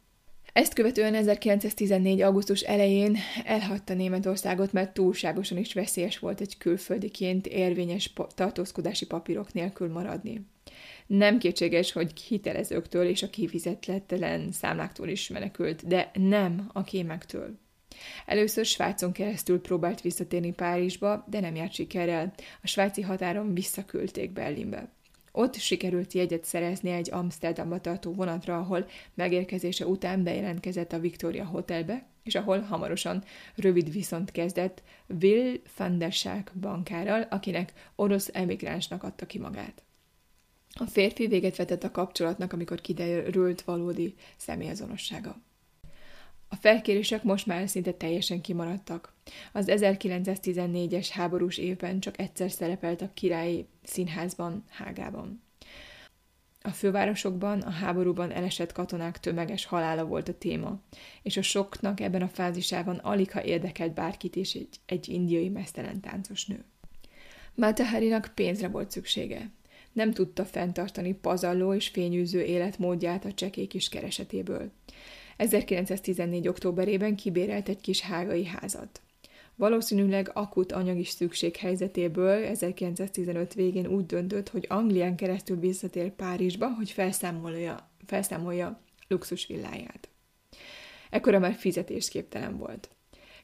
Speaker 1: Ezt követően 1914. augusztus elején elhagyta Németországot, mert túlságosan is veszélyes volt egy külföldiként érvényes tartózkodási papírok nélkül maradni. Nem kétséges, hogy hitelezőktől és a kifizetetlen számláktól is menekült, de nem a kémektől. Először Svájcon keresztül próbált visszatérni Párizsba, de nem járt sikerrel. A svájci határon visszaküldték Berlinbe. Ott sikerült jegyet szerezni egy Amsterdamba tartó vonatra, ahol megérkezése után bejelentkezett a Victoria Hotelbe, és ahol hamarosan rövid viszont kezdett Will van der Schaak bankárral, akinek orosz emigránsnak adta ki magát. A férfi véget vetett a kapcsolatnak, amikor kiderült valódi személyazonossága. A felkérések most már szinte teljesen kimaradtak. Az 1914-es háborús évben csak egyszer szerepelt a királyi színházban, Hágában. A fővárosokban a háborúban elesett katonák tömeges halála volt a téma, és a soknak ebben a fázisában alig ha érdekelt bárkit is egy, egy indiai mesztelen táncos nő. Mátaharinak pénzre volt szüksége. Nem tudta fenntartani pazarló és fényűző életmódját a csekély kis keresetéből. 1914. októberében kibérelt egy kis hágai házat. Valószínűleg akut anyagi szükség helyzetéből 1915 végén úgy döntött, hogy Anglián keresztül visszatér Párizsba, hogy felszámolja, felszámolja luxus villáját. Ekkora már fizetésképtelen volt.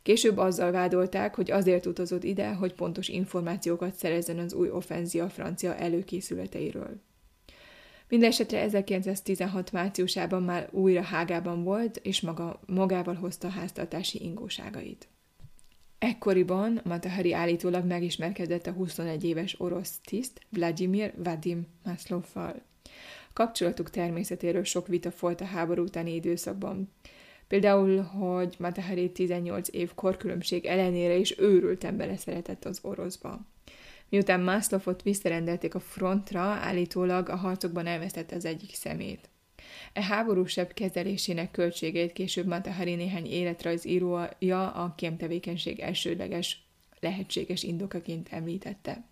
Speaker 1: Később azzal vádolták, hogy azért utazott ide, hogy pontos információkat szerezzen az új offenzia francia előkészületeiről. Mindenesetre 1916 márciusában már újra Hágában volt, és maga, magával hozta háztartási ingóságait. Ekkoriban Matahari állítólag megismerkedett a 21 éves orosz tiszt Vladimir Vadim Maslovval. Kapcsolatuk természetéről sok vita folyt a háború utáni időszakban. Például, hogy Matahari 18 év korkülönbség ellenére is őrülten beleszeretett az oroszba. Miután Maslovot visszarendelték a frontra, állítólag a harcokban elvesztette az egyik szemét. E háborúsebb kezelésének költségeit később Matahari néhány életrajzírója a kémtevékenység elsődleges lehetséges indokaként említette.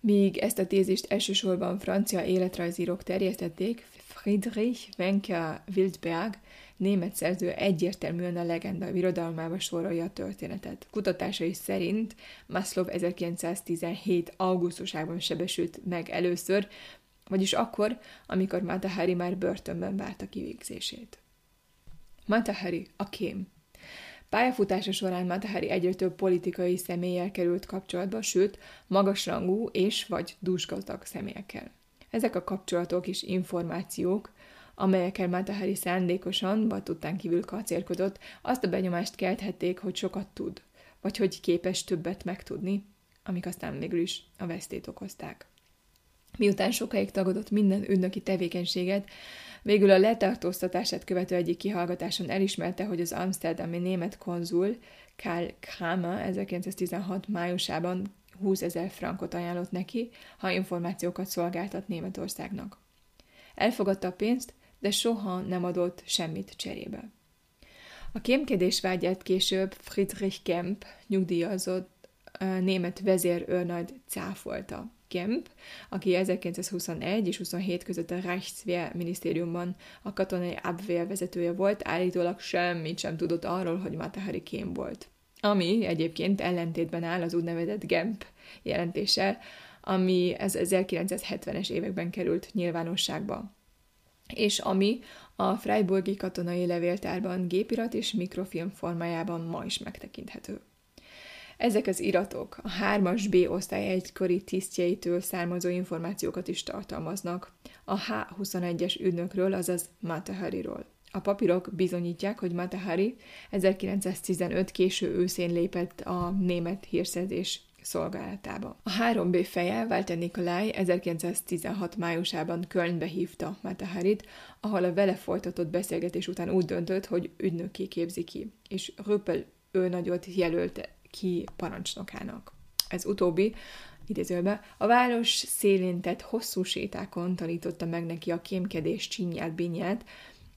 Speaker 1: Míg ezt a tézist elsősorban francia életrajzírók terjesztették, Friedrich Wenker Wildberg német szerző egyértelműen a legenda birodalmába sorolja a történetet. Kutatásai szerint Maslow 1917. augusztusában sebesült meg először, vagyis akkor, amikor Matahari már börtönben várta kivégzését. Matahari, a kém. Pályafutása során Matahari egyre több politikai személlyel került kapcsolatba, sőt, magasrangú és vagy dúsgazdag személyekkel. Ezek a kapcsolatok és információk, amelyekkel Matahari szándékosan, vagy tudtán kívül kacérkodott, azt a benyomást kelthették, hogy sokat tud, vagy hogy képes többet megtudni, amik aztán végül is a vesztét okozták. Miután sokáig tagadott minden ügynöki tevékenységet, végül a letartóztatását követő egyik kihallgatáson elismerte, hogy az amsterdami német konzul Karl Kramer 1916 májusában 20 ezer frankot ajánlott neki, ha információkat szolgáltat Németországnak. Elfogadta a pénzt, de soha nem adott semmit cserébe. A kémkedés vágyát később Friedrich Kemp nyugdíjazott német vezérőrnagy cáfolta. Kemp, aki 1921 és 27 között a Reichswehr minisztériumban a katonai Abwehr vezetője volt, állítólag semmit sem tudott arról, hogy Matahari kém volt. Ami egyébként ellentétben áll az úgynevezett Gemp jelentéssel, ami ez 1970-es években került nyilvánosságba és ami a Freiburgi katonai levéltárban gépirat és mikrofilm formájában ma is megtekinthető. Ezek az iratok a 3-as B osztály egykori tisztjeitől származó információkat is tartalmaznak, a H21-es ügynökről, azaz Matahariról. A papírok bizonyítják, hogy Matahari 1915 késő őszén lépett a német hírszerzés szolgálatába. A 3B feje, Walter Nikolaj 1916 májusában Kölnbe hívta Mataharit, ahol a vele folytatott beszélgetés után úgy döntött, hogy ügynöki képzi ki, és Röppel őnagyot jelölt ki parancsnokának. Ez utóbbi, idézőbe, a város szélén tett hosszú sétákon tanította meg neki a kémkedés csinyát, binyát,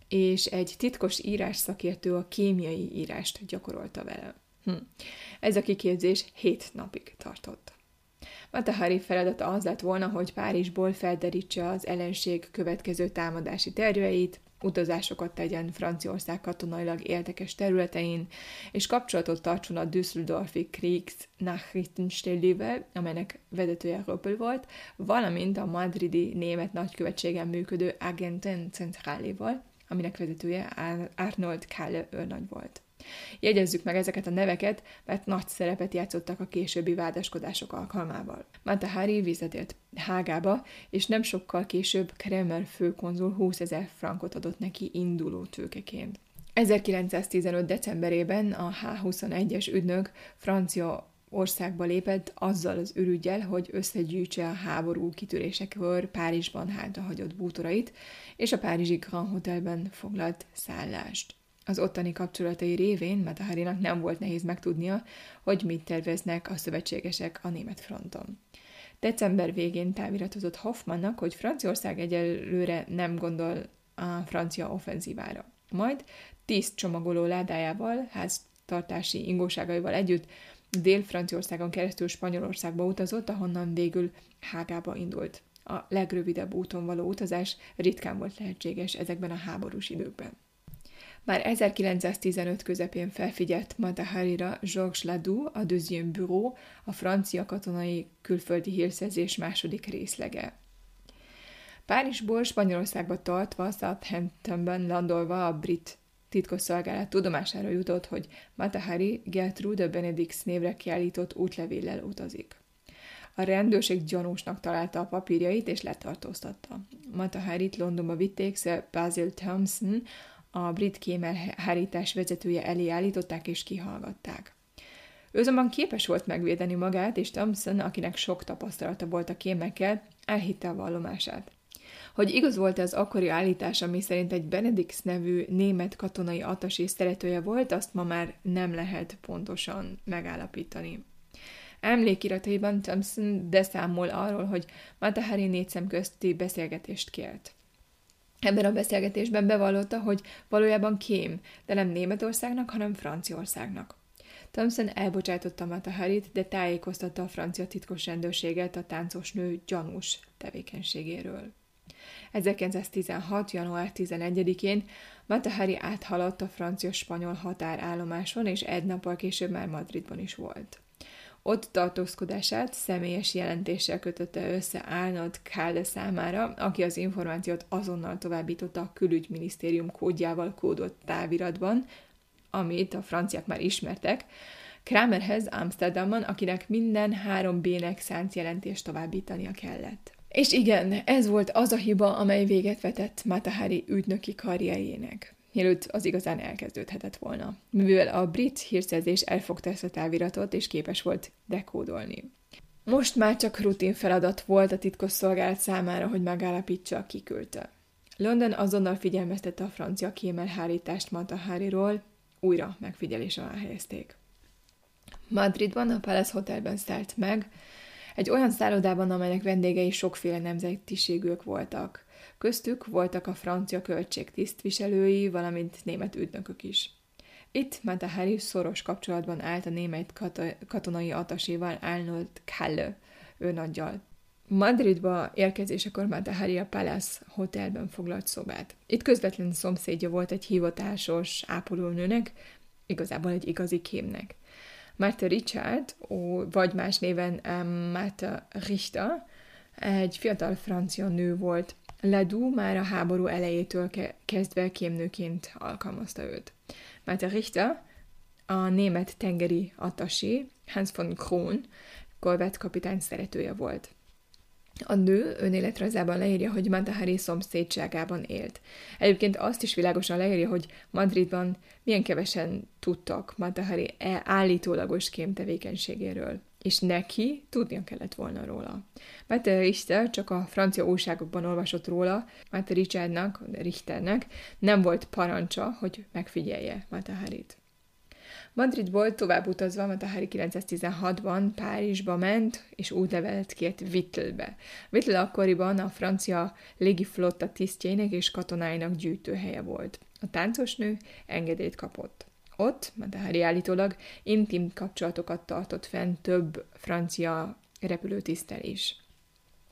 Speaker 1: és egy titkos írás szakértő a kémiai írást gyakorolta vele. Hm. Ez a kiképzés hét napig tartott. Matahari feladata az lett volna, hogy Párizsból felderítse az ellenség következő támadási terveit, utazásokat tegyen Franciaország katonailag érdekes területein, és kapcsolatot tartson a Düsseldorfi Kriegs Nachrichtenstellével, amelynek vezetője Röppel volt, valamint a madridi német nagykövetségen működő Agenten Centráléval, aminek vezetője Arnold Kalle őrnagy volt. Jegyezzük meg ezeket a neveket, mert nagy szerepet játszottak a későbbi vádaskodások alkalmával. Matahari visszatért Hágába, és nem sokkal később Kremer főkonzul 20 ezer frankot adott neki induló tőkeként. 1915. decemberében a H21-es ügynök francia országba lépett azzal az ürügyel, hogy összegyűjtse a háború kitörésekor Párizsban hátrahagyott bútorait, és a párizsi Grand Hotelben foglalt szállást. Az ottani kapcsolatai révén Mataharinak nem volt nehéz megtudnia, hogy mit terveznek a szövetségesek a német fronton. December végén táviratozott Hoffmannak, hogy Franciaország egyelőre nem gondol a francia offenzívára. Majd tíz csomagoló ládájával, háztartási ingóságaival együtt Dél-Franciaországon keresztül Spanyolországba utazott, ahonnan végül Hágába indult. A legrövidebb úton való utazás ritkán volt lehetséges ezekben a háborús időkben. Már 1915 közepén felfigyelt Mataharira Georges Ladoux, a Deuxième Bureau, a francia katonai külföldi hírszerzés második részlege. Párizsból Spanyolországba tartva, Southamptonben landolva a brit titkosszolgálat tudomására jutott, hogy Matahari Gertrude Benedix névre kiállított útlevéllel utazik. A rendőrség gyanúsnak találta a papírjait és letartóztatta. Mataharit Londonba vitték, Basil Thompson, a brit kémelhárítás vezetője elé állították és kihallgatták. Ő azonban képes volt megvédeni magát, és Thompson, akinek sok tapasztalata volt a kémekkel, elhitte a vallomását. Hogy igaz volt az akkori állítás, ami szerint egy Benedix nevű német katonai és szeretője volt, azt ma már nem lehet pontosan megállapítani. Emlékirataiban Thompson beszámol arról, hogy Matahari négy szem közti beszélgetést kért. Ebben a beszélgetésben bevallotta, hogy valójában kém, de nem Németországnak, hanem Franciaországnak. Thompson elbocsátotta Mataharit, de tájékoztatta a francia titkos rendőrséget a táncos nő gyanús tevékenységéről. 1916. január 11-én Matahari áthaladt a francia-spanyol határállomáson, és egy nappal később már Madridban is volt. Ott tartózkodását személyes jelentéssel kötötte össze Arnold Kálde számára, aki az információt azonnal továbbította a külügyminisztérium kódjával kódolt táviratban, amit a franciák már ismertek, Kramerhez Amsterdamban, akinek minden három B-nek szánt jelentést továbbítania kellett. És igen, ez volt az a hiba, amely véget vetett Matahari ügynöki karrierjének mielőtt az igazán elkezdődhetett volna, mivel a brit hírszerzés elfogta ezt a táviratot, és képes volt dekódolni. Most már csak rutin feladat volt a titkosszolgálat számára, hogy megállapítsa, ki küldte. London azonnal figyelmeztette a francia kémelhárítást Mataháriról, újra megfigyelés alá helyezték. Madridban a Palace Hotelben szállt meg, egy olyan szállodában, amelynek vendégei sokféle nemzetiségűek voltak. Köztük voltak a francia költség tisztviselői, valamint német ügynökök is. Itt Matahari szoros kapcsolatban állt a német kat- katonai ataséval Arnold Kalle, nagyjal. Madridba érkezésekor Matahari a Palace Hotelben foglalt szobát. Itt közvetlen szomszédja volt egy hivatásos ápolónőnek, igazából egy igazi kémnek. Martha Richard, vagy más néven Martha Richter, egy fiatal francia nő volt. Ledoux már a háború elejétől ke- kezdve kémnőként alkalmazta őt. Martha Richter, a német tengeri attasé, Hans von Kron, kapitány szeretője volt. A nő önéletrajzában leírja, hogy Matahari szomszédságában élt. Egyébként azt is világosan leírja, hogy Madridban milyen kevesen tudtak Matahari e állítólagos kém tevékenységéről, és neki tudnia kellett volna róla. Mette Richter csak a francia újságokban olvasott róla, Mette Richardnak, Richternek nem volt parancsa, hogy megfigyelje Mataharit. Madridból tovább utazva Matahari 916-ban Párizsba ment, és útlevelet kért Vittelbe. Vittel akkoriban a francia légiflotta tisztjének és katonáinak gyűjtőhelye volt. A táncosnő engedélyt kapott. Ott Matahari állítólag intim kapcsolatokat tartott fenn több francia repülőtisztel is.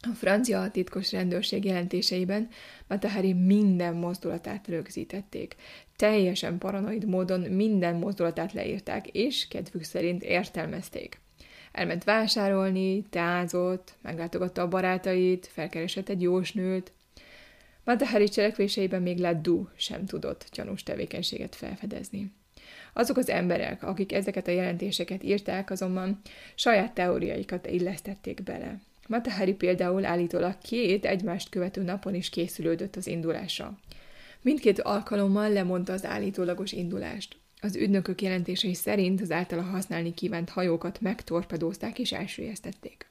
Speaker 1: A francia titkos rendőrség jelentéseiben Matahari minden mozdulatát rögzítették. Teljesen paranoid módon minden mozdulatát leírták, és kedvük szerint értelmezték. Elment vásárolni, teázott, meglátogatta a barátait, felkeresett egy jósnőt. Matahari cselekvéseiben még Leddu sem tudott gyanús tevékenységet felfedezni. Azok az emberek, akik ezeket a jelentéseket írták, azonban saját teóriaikat illesztették bele. Matahari például állítólag két egymást követő napon is készülődött az indulásra. Mindkét alkalommal lemondta az állítólagos indulást. Az ügynökök jelentései szerint az általa használni kívánt hajókat megtorpedózták és elsüllyesztették.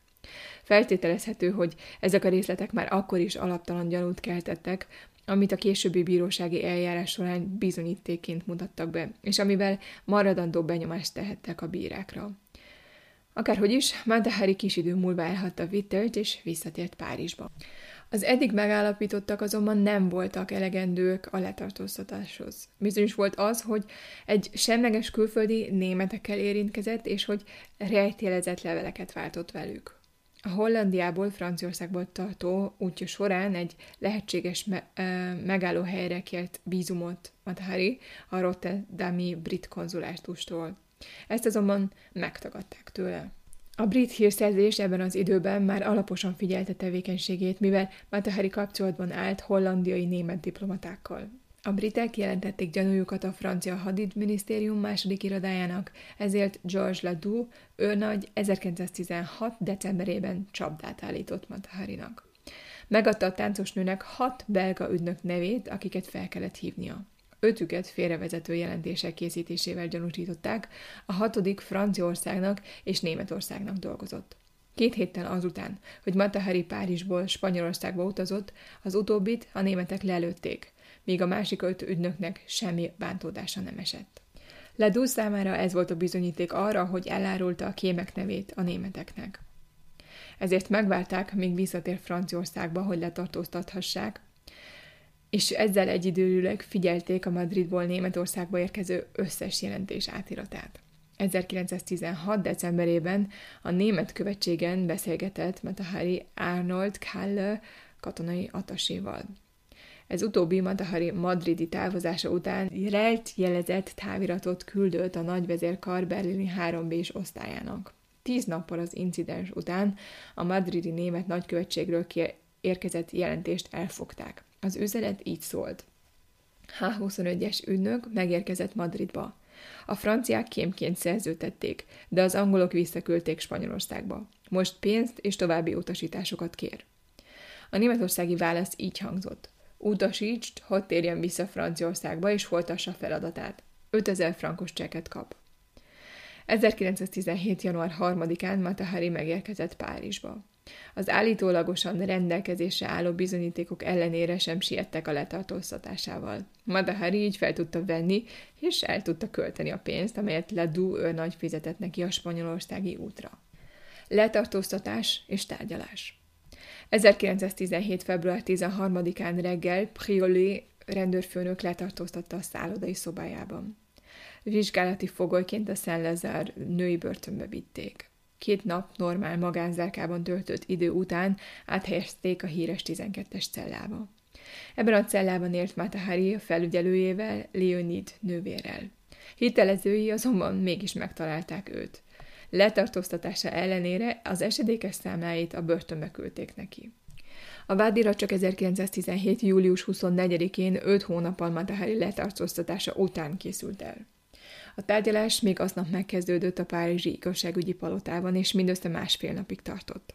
Speaker 1: Feltételezhető, hogy ezek a részletek már akkor is alaptalan gyanút keltettek, amit a későbbi bírósági eljárás során bizonyítéként mutattak be, és amivel maradandó benyomást tehettek a bírákra. Akárhogy is, Matahari kis idő múlva elhagyta Wittert és visszatért Párizsba. Az eddig megállapítottak azonban nem voltak elegendők a letartóztatáshoz. Bizonyos volt az, hogy egy semleges külföldi németekkel érintkezett, és hogy rejtélezett leveleket váltott velük. A Hollandiából Franciaországból tartó útja során egy lehetséges me- megállóhelyre kért bízumot Matahari a Rotterdami brit konzulátustól. Ezt azonban megtagadták tőle. A brit hírszerzés ebben az időben már alaposan figyelte tevékenységét, mivel Matahari kapcsolatban állt hollandiai német diplomatákkal. A britek jelentették gyanújukat a francia hadidminisztérium második irodájának, ezért George Ledoux őrnagy 1916. decemberében csapdát állított Mataharinak. Megadta a táncosnőnek hat belga ügynök nevét, akiket fel kellett hívnia ötüket félrevezető jelentések készítésével gyanúsították, a hatodik Franciaországnak és Németországnak dolgozott. Két héttel azután, hogy Matahari Párizsból Spanyolországba utazott, az utóbbit a németek lelőtték, míg a másik öt ügynöknek semmi bántódása nem esett. Ledú számára ez volt a bizonyíték arra, hogy elárulta a kémek nevét a németeknek. Ezért megvárták, míg visszatér Franciaországba, hogy letartóztathassák, és ezzel egyidőleg figyelték a Madridból Németországba érkező összes jelentés átiratát. 1916. decemberében a német követségen beszélgetett Matahari Arnold Kalle katonai ataséval. Ez utóbbi Matahari madridi távozása után rejt jelezett táviratot küldött a nagyvezérkar berlini 3 b osztályának. Tíz nappal az incidens után a madridi német nagykövetségről érkezett jelentést elfogták. Az üzenet így szólt. H21-es ügynök megérkezett Madridba. A franciák kémként szerződtették, de az angolok visszaküldték Spanyolországba. Most pénzt és további utasításokat kér. A németországi válasz így hangzott. Utasítsd, hogy térjen vissza Franciaországba és folytassa feladatát. 5000 frankos cseket kap. 1917. január 3-án Matahari megérkezett Párizsba. Az állítólagosan rendelkezésre álló bizonyítékok ellenére sem siettek a letartóztatásával. Matahari így fel tudta venni, és el tudta költeni a pénzt, amelyet Ledoux nagy fizetett neki a spanyolországi útra. Letartóztatás és tárgyalás. 1917. február 13-án reggel Priolé rendőrfőnök letartóztatta a szállodai szobájában. Vizsgálati fogolyként a Szent női börtönbe vitték. Két nap normál magánzárkában töltött idő után áthelyezték a híres 12-es cellába. Ebben a cellában élt Matahari a felügyelőjével, Leonid nővérrel. Hitelezői azonban mégis megtalálták őt. Letartóztatása ellenére az esedékes számláit a börtönbe küldték neki. A vádirat csak 1917. július 24-én 5 hónappal Matahari letartóztatása után készült el. A tárgyalás még aznap megkezdődött a Párizsi igazságügyi palotában, és mindössze másfél napig tartott.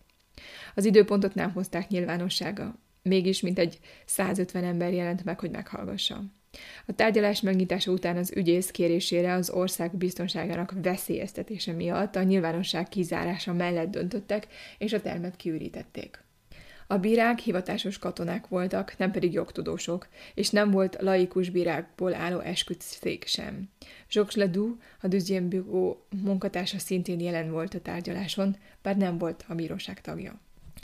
Speaker 1: Az időpontot nem hozták nyilvánossága, mégis mintegy 150 ember jelent meg, hogy meghallgassa. A tárgyalás megnyitása után az ügyész kérésére az ország biztonságának veszélyeztetése miatt a nyilvánosság kizárása mellett döntöttek, és a termet kiürítették. A bírák hivatásos katonák voltak, nem pedig jogtudósok, és nem volt laikus bírákból álló esküdszék sem. Jacques Ledoux, a Deuxième Bureau munkatársa szintén jelen volt a tárgyaláson, bár nem volt a bíróság tagja.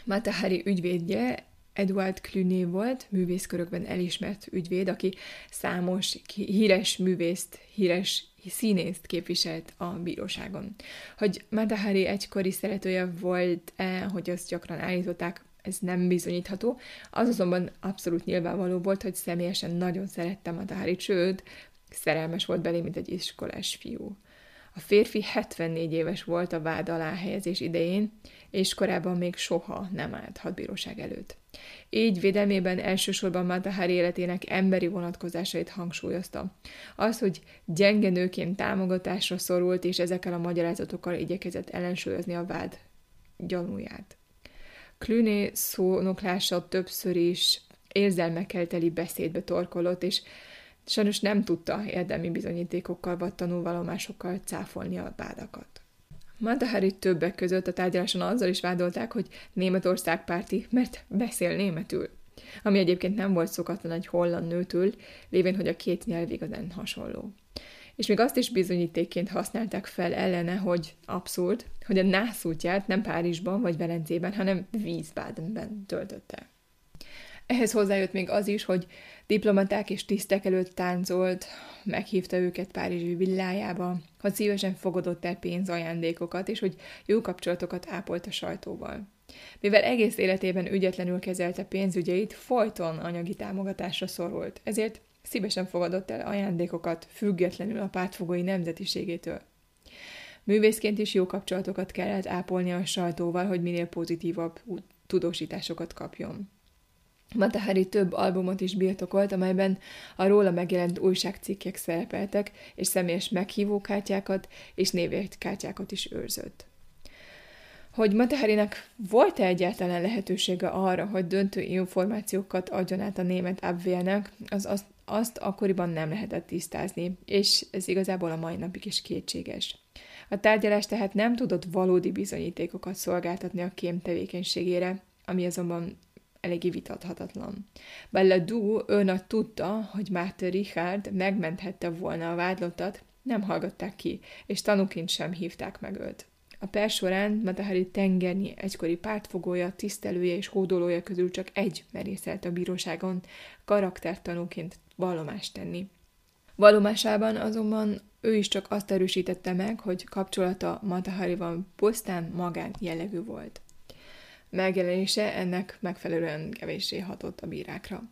Speaker 1: Matahari ügyvédje Edward Cluny volt, művészkörökben elismert ügyvéd, aki számos híres művészt, híres színészt képviselt a bíróságon. Hogy Matahari egykori szeretője volt-e, hogy azt gyakran állították, ez nem bizonyítható. Az azonban abszolút nyilvánvaló volt, hogy személyesen nagyon szerette Matahari, sőt, szerelmes volt belé, mint egy iskolás fiú. A férfi 74 éves volt a vád alá helyezés idején, és korábban még soha nem állt hadbíróság előtt. Így védelmében elsősorban Matahari életének emberi vonatkozásait hangsúlyozta. Az, hogy gyenge nőként támogatásra szorult, és ezekkel a magyarázatokkal igyekezett ellensúlyozni a vád gyanúját. Klüné szónoklása többször is érzelmekkel teli beszédbe torkolott, és sajnos nem tudta érdemi bizonyítékokkal vagy tanulvallomásokkal cáfolni a vádakat. Matahari többek között a tárgyaláson azzal is vádolták, hogy Németország párti, mert beszél németül. Ami egyébként nem volt szokatlan egy holland nőtől, lévén, hogy a két nyelv igazán hasonló. És még azt is bizonyítékként használták fel ellene, hogy abszurd, hogy a nász útját nem Párizsban vagy Velencében, hanem Wiesbadenben töltötte. Ehhez hozzájött még az is, hogy diplomaták és tisztek előtt táncolt, meghívta őket Párizsi villájába, hogy szívesen fogadott el pénzajándékokat, és hogy jó kapcsolatokat ápolt a sajtóval. Mivel egész életében ügyetlenül kezelte pénzügyeit, folyton anyagi támogatásra szorult, ezért szívesen fogadott el ajándékokat, függetlenül a pártfogói nemzetiségétől. Művészként is jó kapcsolatokat kellett ápolni a sajtóval, hogy minél pozitívabb tudósításokat kapjon. Matahari több albumot is birtokolt, amelyben a róla megjelent újságcikkek szerepeltek, és személyes meghívókártyákat és névjegykártyákat is őrzött. Hogy Mataharinek volt-e egyáltalán lehetősége arra, hogy döntő információkat adjon át a német Abwehrnek, az azt, azt akkoriban nem lehetett tisztázni, és ez igazából a mai napig is kétséges. A tárgyalás tehát nem tudott valódi bizonyítékokat szolgáltatni a kém tevékenységére, ami azonban eléggé vitathatatlan. Bella Du őnak tudta, hogy Máté Richard megmenthette volna a vádlottat, nem hallgatták ki, és tanúként sem hívták meg őt. A per során Matahari tengernyi egykori pártfogója, tisztelője és hódolója közül csak egy merészelt a bíróságon karaktertanúként vallomást tenni. Vallomásában azonban ő is csak azt erősítette meg, hogy kapcsolata Mataharival pusztán magán jellegű volt megjelenése ennek megfelelően kevéssé hatott a bírákra.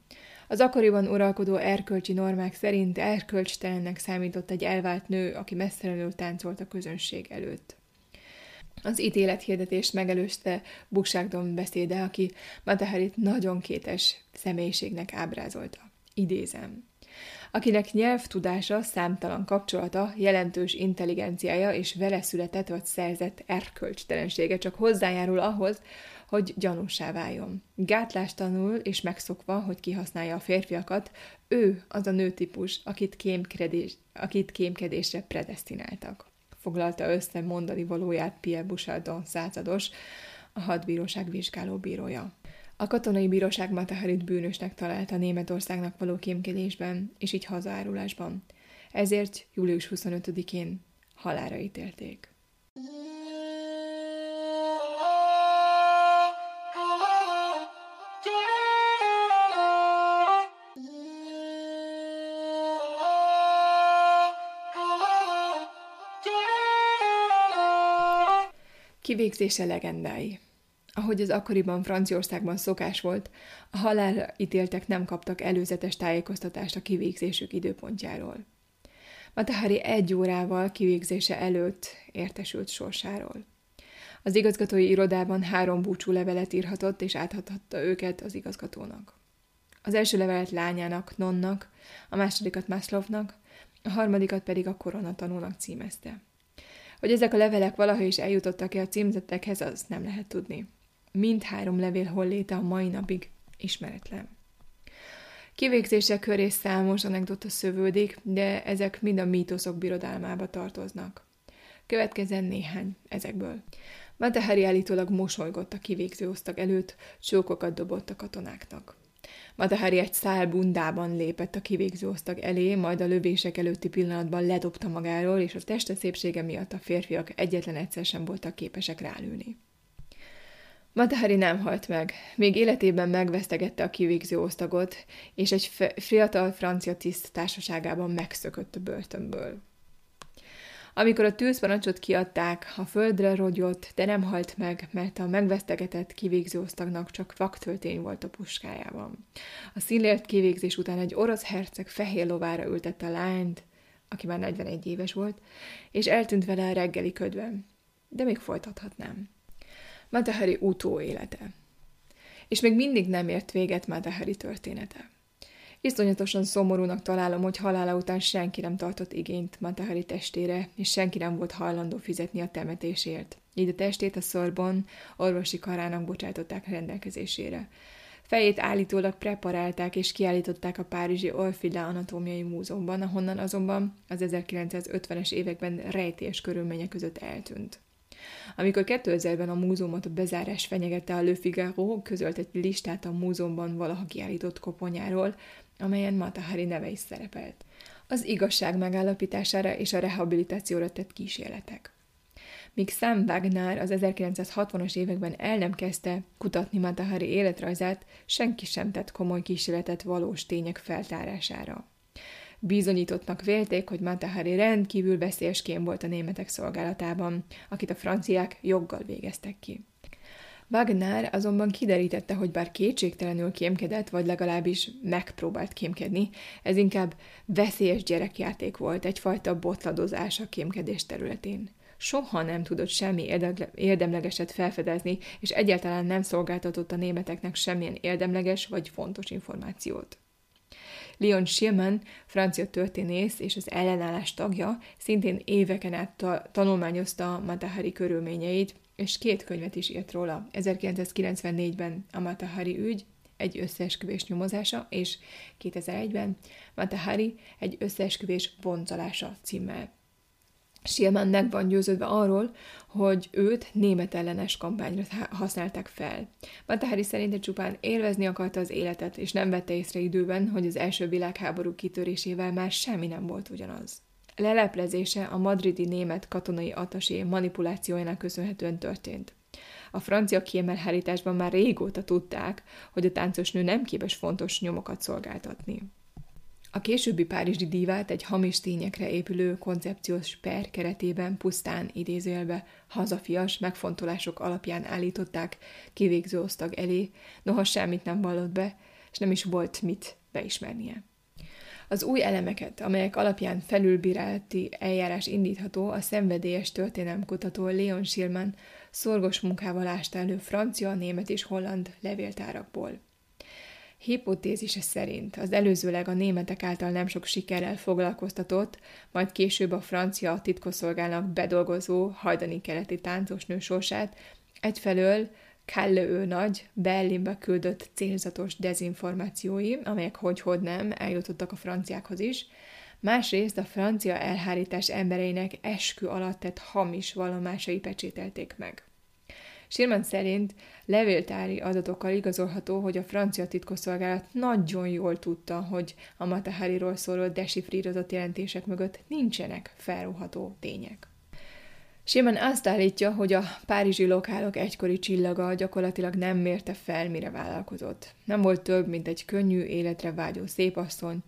Speaker 1: Az akkoriban uralkodó erkölcsi normák szerint erkölcstelennek számított egy elvált nő, aki messzelenül táncolt a közönség előtt. Az ítélethirdetést megelőzte Bukságdon beszéde, aki Mataharit nagyon kétes személyiségnek ábrázolta. Idézem. akinek nyelvtudása, számtalan kapcsolata, jelentős intelligenciája és vele született vagy szerzett erkölcstelensége csak hozzájárul ahhoz, hogy gyanúsá váljon. Gátlástanul és megszokva, hogy kihasználja a férfiakat, ő az a nőtípus, akit, kémkedés, akit kémkedésre predestináltak. Foglalta össze mondani valóját Pierre Bouchardon százados, a hadbíróság vizsgáló bírója. A katonai bíróság Mataharit bűnösnek találta Németországnak való kémkedésben, és így hazaárulásban. Ezért július 25-én halára ítélték. Kivégzése legendái. Ahogy az akkoriban Franciaországban szokás volt, a halálra ítéltek nem kaptak előzetes tájékoztatást a kivégzésük időpontjáról. Matahari egy órával kivégzése előtt értesült sorsáról. Az igazgatói irodában három búcsú levelet írhatott, és átadhatta őket az igazgatónak. Az első levelet lányának, Nonnak, a másodikat Maslovnak, a harmadikat pedig a koronatanúnak címezte. Hogy ezek a levelek valaha is eljutottak-e a címzettekhez, az nem lehet tudni. Mindhárom levél holléte a mai napig ismeretlen. Kivégzések köré számos anekdota szövődik, de ezek mind a mítoszok birodalmába tartoznak. Következzen néhány ezekből. Matahari állítólag mosolygott a kivégző osztag előtt, csókokat dobott a katonáknak. Matahari egy szál bundában lépett a kivégző osztag elé, majd a lövések előtti pillanatban ledobta magáról, és a teste szépsége miatt a férfiak egyetlen egyszer sem voltak képesek rálőni. Matahari nem halt meg. Még életében megvesztegette a kivégző osztagot, és egy fiatal francia tiszt társaságában megszökött a börtönből. Amikor a tűzparancsot kiadták, a földre rogyott, de nem halt meg, mert a megvesztegetett kivégző osztagnak csak vaktöltény volt a puskájában. A színlért kivégzés után egy orosz herceg fehér lovára ültette a lányt, aki már 41 éves volt, és eltűnt vele a reggeli ködben. De még folytathatnám. Matahari utóélete. És még mindig nem ért véget Matahari története. Iszonyatosan szomorúnak találom, hogy halála után senki nem tartott igényt Matahari testére, és senki nem volt hajlandó fizetni a temetésért. Így a testét a szorban orvosi karának bocsátották rendelkezésére. Fejét állítólag preparálták és kiállították a Párizsi Orfila Anatómiai Múzeumban, ahonnan azonban az 1950-es években rejtélyes körülmények között eltűnt. Amikor 2000-ben a múzeumot a bezárás fenyegette a Le Figaro, közölt egy listát a múzeumban valaha kiállított koponyáról, amelyen Matahari neve is szerepelt. Az igazság megállapítására és a rehabilitációra tett kísérletek. Míg Sam Wagner az 1960-as években el nem kezdte kutatni Matahari életrajzát, senki sem tett komoly kísérletet valós tények feltárására. Bizonyítottnak vélték, hogy Matahari rendkívül veszélyes kém volt a németek szolgálatában, akit a franciák joggal végeztek ki. Wagner azonban kiderítette, hogy bár kétségtelenül kémkedett, vagy legalábbis megpróbált kémkedni, ez inkább veszélyes gyerekjáték volt, egyfajta botladozás a kémkedés területén. Soha nem tudott semmi érdemlegeset felfedezni, és egyáltalán nem szolgáltatott a németeknek semmilyen érdemleges vagy fontos információt. Leon Schillman, francia történész és az ellenállás tagja, szintén éveken át ta- tanulmányozta Matahari körülményeit, és két könyvet is írt róla. 1994-ben a Matahari ügy, egy összeesküvés nyomozása, és 2001-ben Matahari egy összeesküvés vonzalása címmel. Schillman meg van győződve arról, hogy őt német ellenes kampányra használták fel. Matahari szerinte csupán élvezni akarta az életet, és nem vette észre időben, hogy az első világháború kitörésével már semmi nem volt ugyanaz. Leleplezése a madridi német katonai atasé manipulációjának köszönhetően történt. A francia kiemelhárításban már régóta tudták, hogy a táncos nő nem képes fontos nyomokat szolgáltatni. A későbbi párizsi divát egy hamis tényekre épülő koncepciós per keretében pusztán idézőjelbe hazafias megfontolások alapján állították kivégző osztag elé, noha semmit nem vallott be, és nem is volt mit beismernie. Az új elemeket, amelyek alapján felülbírálati eljárás indítható, a szenvedélyes történelmkutató Leon Schillman szorgos munkával ásta elő francia, német és holland levéltárakból. Hipotézise szerint az előzőleg a németek által nem sok sikerrel foglalkoztatott, majd később a francia titkosszolgálnak bedolgozó hajdani keleti táncosnő sorsát egyfelől Kalle ő nagy, Berlinbe küldött célzatos dezinformációi, amelyek hogy-hogy nem eljutottak a franciákhoz is, másrészt a francia elhárítás embereinek eskü alatt tett hamis vallomásai pecsételték meg. Sirman szerint levéltári adatokkal igazolható, hogy a francia titkosszolgálat nagyon jól tudta, hogy a Matahariról szóló desifrírozott jelentések mögött nincsenek felróható tények. Simon azt állítja, hogy a párizsi lokálok egykori csillaga gyakorlatilag nem mérte fel, mire vállalkozott. Nem volt több, mint egy könnyű, életre vágyó szépasszony,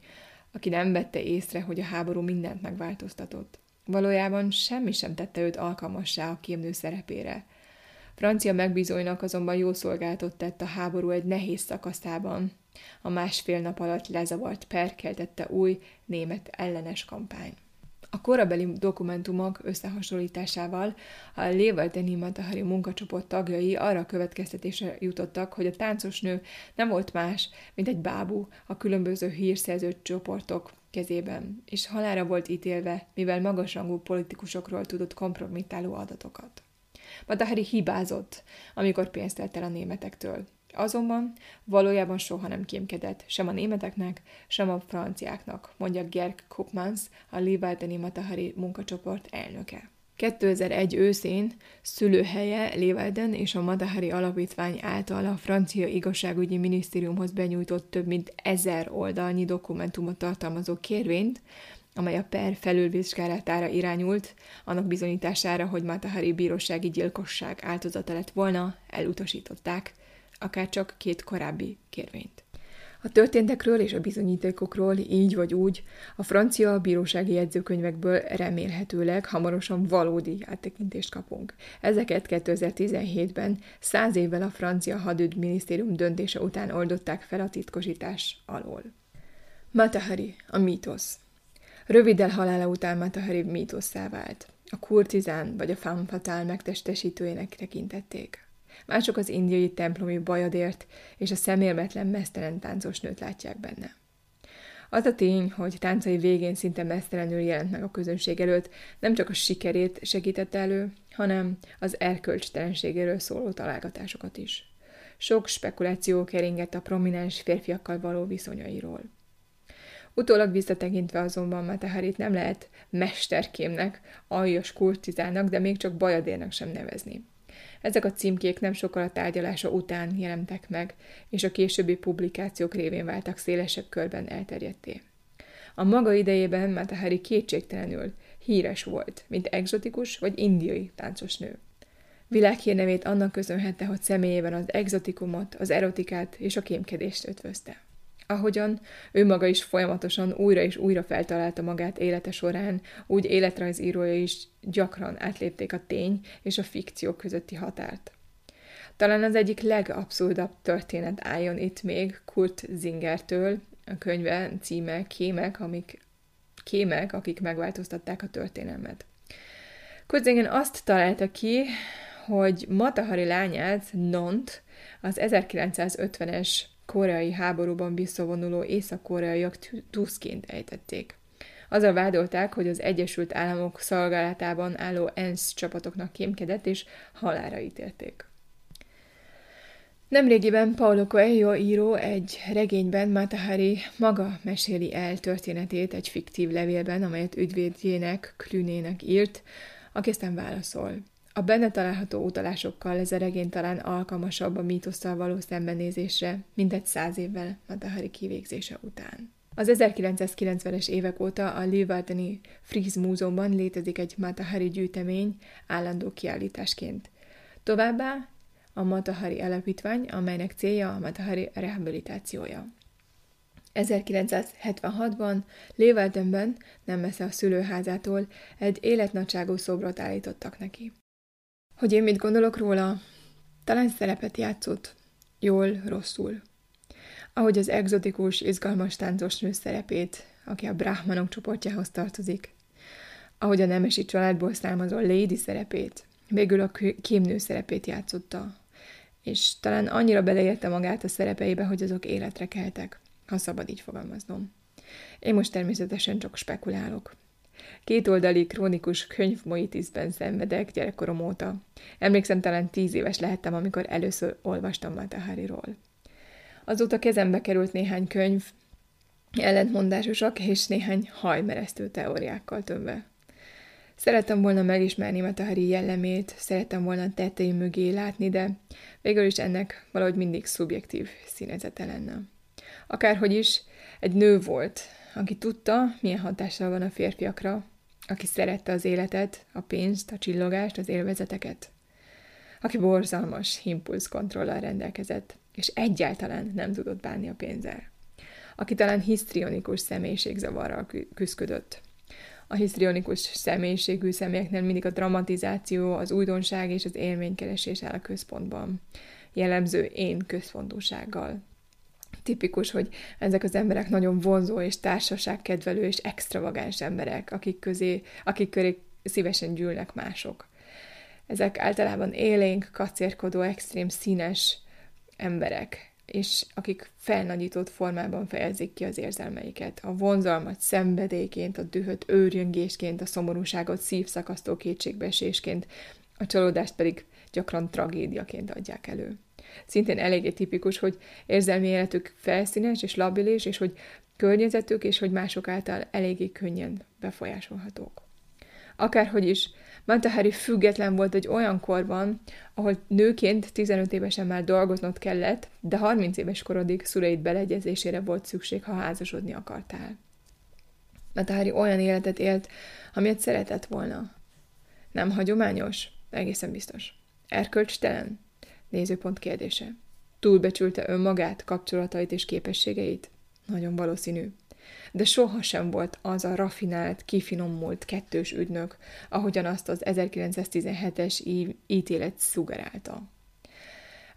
Speaker 1: aki nem vette észre, hogy a háború mindent megváltoztatott. Valójában semmi sem tette őt alkalmassá a kémnő szerepére. Francia megbízóinak azonban jó szolgáltot tett a háború egy nehéz szakaszában. A másfél nap alatt lezavart per keltette új német ellenes kampány. A korabeli dokumentumok összehasonlításával a Lévalteni Matahari munkacsoport tagjai arra a következtetésre jutottak, hogy a táncosnő nem volt más, mint egy bábú a különböző hírszerző csoportok kezében, és halára volt ítélve, mivel magasrangú politikusokról tudott kompromittáló adatokat. Matahari hibázott, amikor pénzt el a németektől. Azonban valójában soha nem kémkedett, sem a németeknek, sem a franciáknak, mondja Gerk Koopmans, a Léválteni Matahari munkacsoport elnöke. 2001 őszén szülőhelye Lévelden és a Matahari Alapítvány által a francia igazságügyi minisztériumhoz benyújtott több mint ezer oldalnyi dokumentumot tartalmazó kérvényt, amely a per felülvizsgálatára irányult, annak bizonyítására, hogy Matahari bírósági gyilkosság áldozata lett volna, elutasították, akár csak két korábbi kérvényt. A történtekről és a bizonyítékokról így vagy úgy a francia bírósági jegyzőkönyvekből remélhetőleg hamarosan valódi áttekintést kapunk. Ezeket 2017-ben, száz évvel a francia hadügyminisztérium döntése után oldották fel a titkosítás alól. Matahari, a mítosz. Röviddel halála után Matahari mítosszá vált. A kurtizán vagy a femme fatale megtestesítőjének tekintették. Mások az indiai templomi bajadért és a szemérmetlen mesztelen táncos nőt látják benne. Az a tény, hogy táncai végén szinte mesztelenül jelent meg a közönség előtt, nem csak a sikerét segítette elő, hanem az erkölcstelenségéről szóló találgatásokat is. Sok spekuláció keringett a prominens férfiakkal való viszonyairól. Utólag visszatekintve azonban Mateharit nem lehet mesterkémnek, aljas kurtizának, de még csak bajadérnek sem nevezni. Ezek a címkék nem sokkal a tárgyalása után jelentek meg, és a későbbi publikációk révén váltak szélesebb körben elterjedté. A maga idejében Matahari kétségtelenül híres volt, mint egzotikus vagy indiai táncos nő. Világhírnevét annak köszönhette, hogy személyében az exotikumot, az erotikát és a kémkedést ötvözte. Ahogyan ő maga is folyamatosan újra és újra feltalálta magát élete során, úgy életrajzírója is gyakran átlépték a tény és a fikció közötti határt. Talán az egyik legabszurdabb történet álljon itt még Kurt Zingertől, a könyve címe Kémek, amik, Kémek, akik megváltoztatták a történelmet. Kurt Zinger azt találta ki, hogy Matahari lányát, Nont, az 1950-es koreai háborúban visszavonuló észak-koreaiak tuszként ejtették. Azzal vádolták, hogy az Egyesült Államok szolgálatában álló ENSZ csapatoknak kémkedett, és halára ítélték. Nemrégiben Paulo Coelho író egy regényben Matahari maga meséli el történetét egy fiktív levélben, amelyet ügyvédjének, Klünének írt, aki aztán válaszol. A benne található utalásokkal ez a regény talán alkalmasabb a mítosszal való szembenézésre, mint egy száz évvel Matahari kivégzése után. Az 1990-es évek óta a Leeuwardeni Fries Múzeumban létezik egy Matahari gyűjtemény állandó kiállításként. Továbbá a Matahari Alapítvány, amelynek célja a Matahari rehabilitációja. 1976-ban Leeuwardenben, nem messze a szülőházától, egy életnagyságú szobrot állítottak neki. Hogy én mit gondolok róla? Talán szerepet játszott. Jól, rosszul. Ahogy az egzotikus, izgalmas táncos nő szerepét, aki a Brahmanok csoportjához tartozik. Ahogy a nemesi családból származó Lady szerepét, végül a kémnő szerepét játszotta. és talán annyira beleérte magát a szerepeibe, hogy azok életre keltek, ha szabad így fogalmaznom. Én most természetesen csak spekulálok. Kétoldali krónikus könyvmoitiszben szenvedek gyerekkorom óta. Emlékszem, talán tíz éves lehettem, amikor először olvastam Matahariról. Azóta kezembe került néhány könyv, ellentmondásosak és néhány hajmeresztő teóriákkal tömve. Szerettem volna megismerni Matahari jellemét, szerettem volna tettei mögé látni, de végül is ennek valahogy mindig szubjektív színezete lenne. Akárhogy is, egy nő volt, aki tudta, milyen hatással van a férfiakra, aki szerette az életet, a pénzt, a csillogást, az élvezeteket, aki borzalmas impulszkontrollal rendelkezett, és egyáltalán nem tudott bánni a pénzzel, aki talán hisztrionikus személyiségzavarral küzdött. A hisztrionikus személyiségű személyeknél mindig a dramatizáció, az újdonság és az élménykeresés áll a központban, jellemző én központúsággal tipikus, hogy ezek az emberek nagyon vonzó és társaságkedvelő és extravagáns emberek, akik közé, akik köré szívesen gyűlnek mások. Ezek általában élénk, kacérkodó, extrém színes emberek, és akik felnagyított formában fejezik ki az érzelmeiket. A vonzalmat szenvedélyként, a dühöt őrjöngésként, a szomorúságot szívszakasztó kétségbeesésként, a csalódást pedig gyakran tragédiaként adják elő szintén eléggé tipikus, hogy érzelmi életük felszínes és labilis, és hogy környezetük, és hogy mások által eléggé könnyen befolyásolhatók. Akárhogy is, Matahari független volt egy olyan korban, ahol nőként 15 évesen már dolgoznod kellett, de 30 éves korodig szüleid beleegyezésére volt szükség, ha házasodni akartál. Matahari olyan életet élt, amilyet szeretett volna. Nem hagyományos? Egészen biztos. Erkölcstelen? Nézőpont kérdése. Túlbecsülte önmagát, kapcsolatait és képességeit? Nagyon valószínű. De sohasem volt az a rafinált, kifinomult kettős ügynök, ahogyan azt az 1917-es ítélet szugerálta.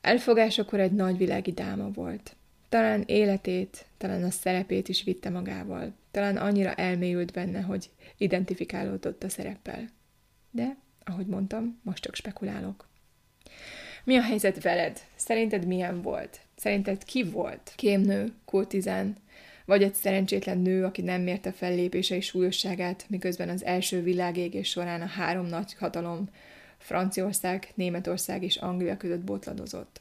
Speaker 1: Elfogásakor egy nagyvilági dáma volt. Talán életét, talán a szerepét is vitte magával. Talán annyira elmélyült benne, hogy identifikálódott a szereppel. De, ahogy mondtam, most csak spekulálok. Mi a helyzet veled? Szerinted milyen volt? Szerinted ki volt? Kémnő, kurtizán, vagy egy szerencsétlen nő, aki nem mérte fellépései súlyosságát, miközben az első világégés során a három nagy hatalom, Franciaország, Németország és Anglia között botladozott.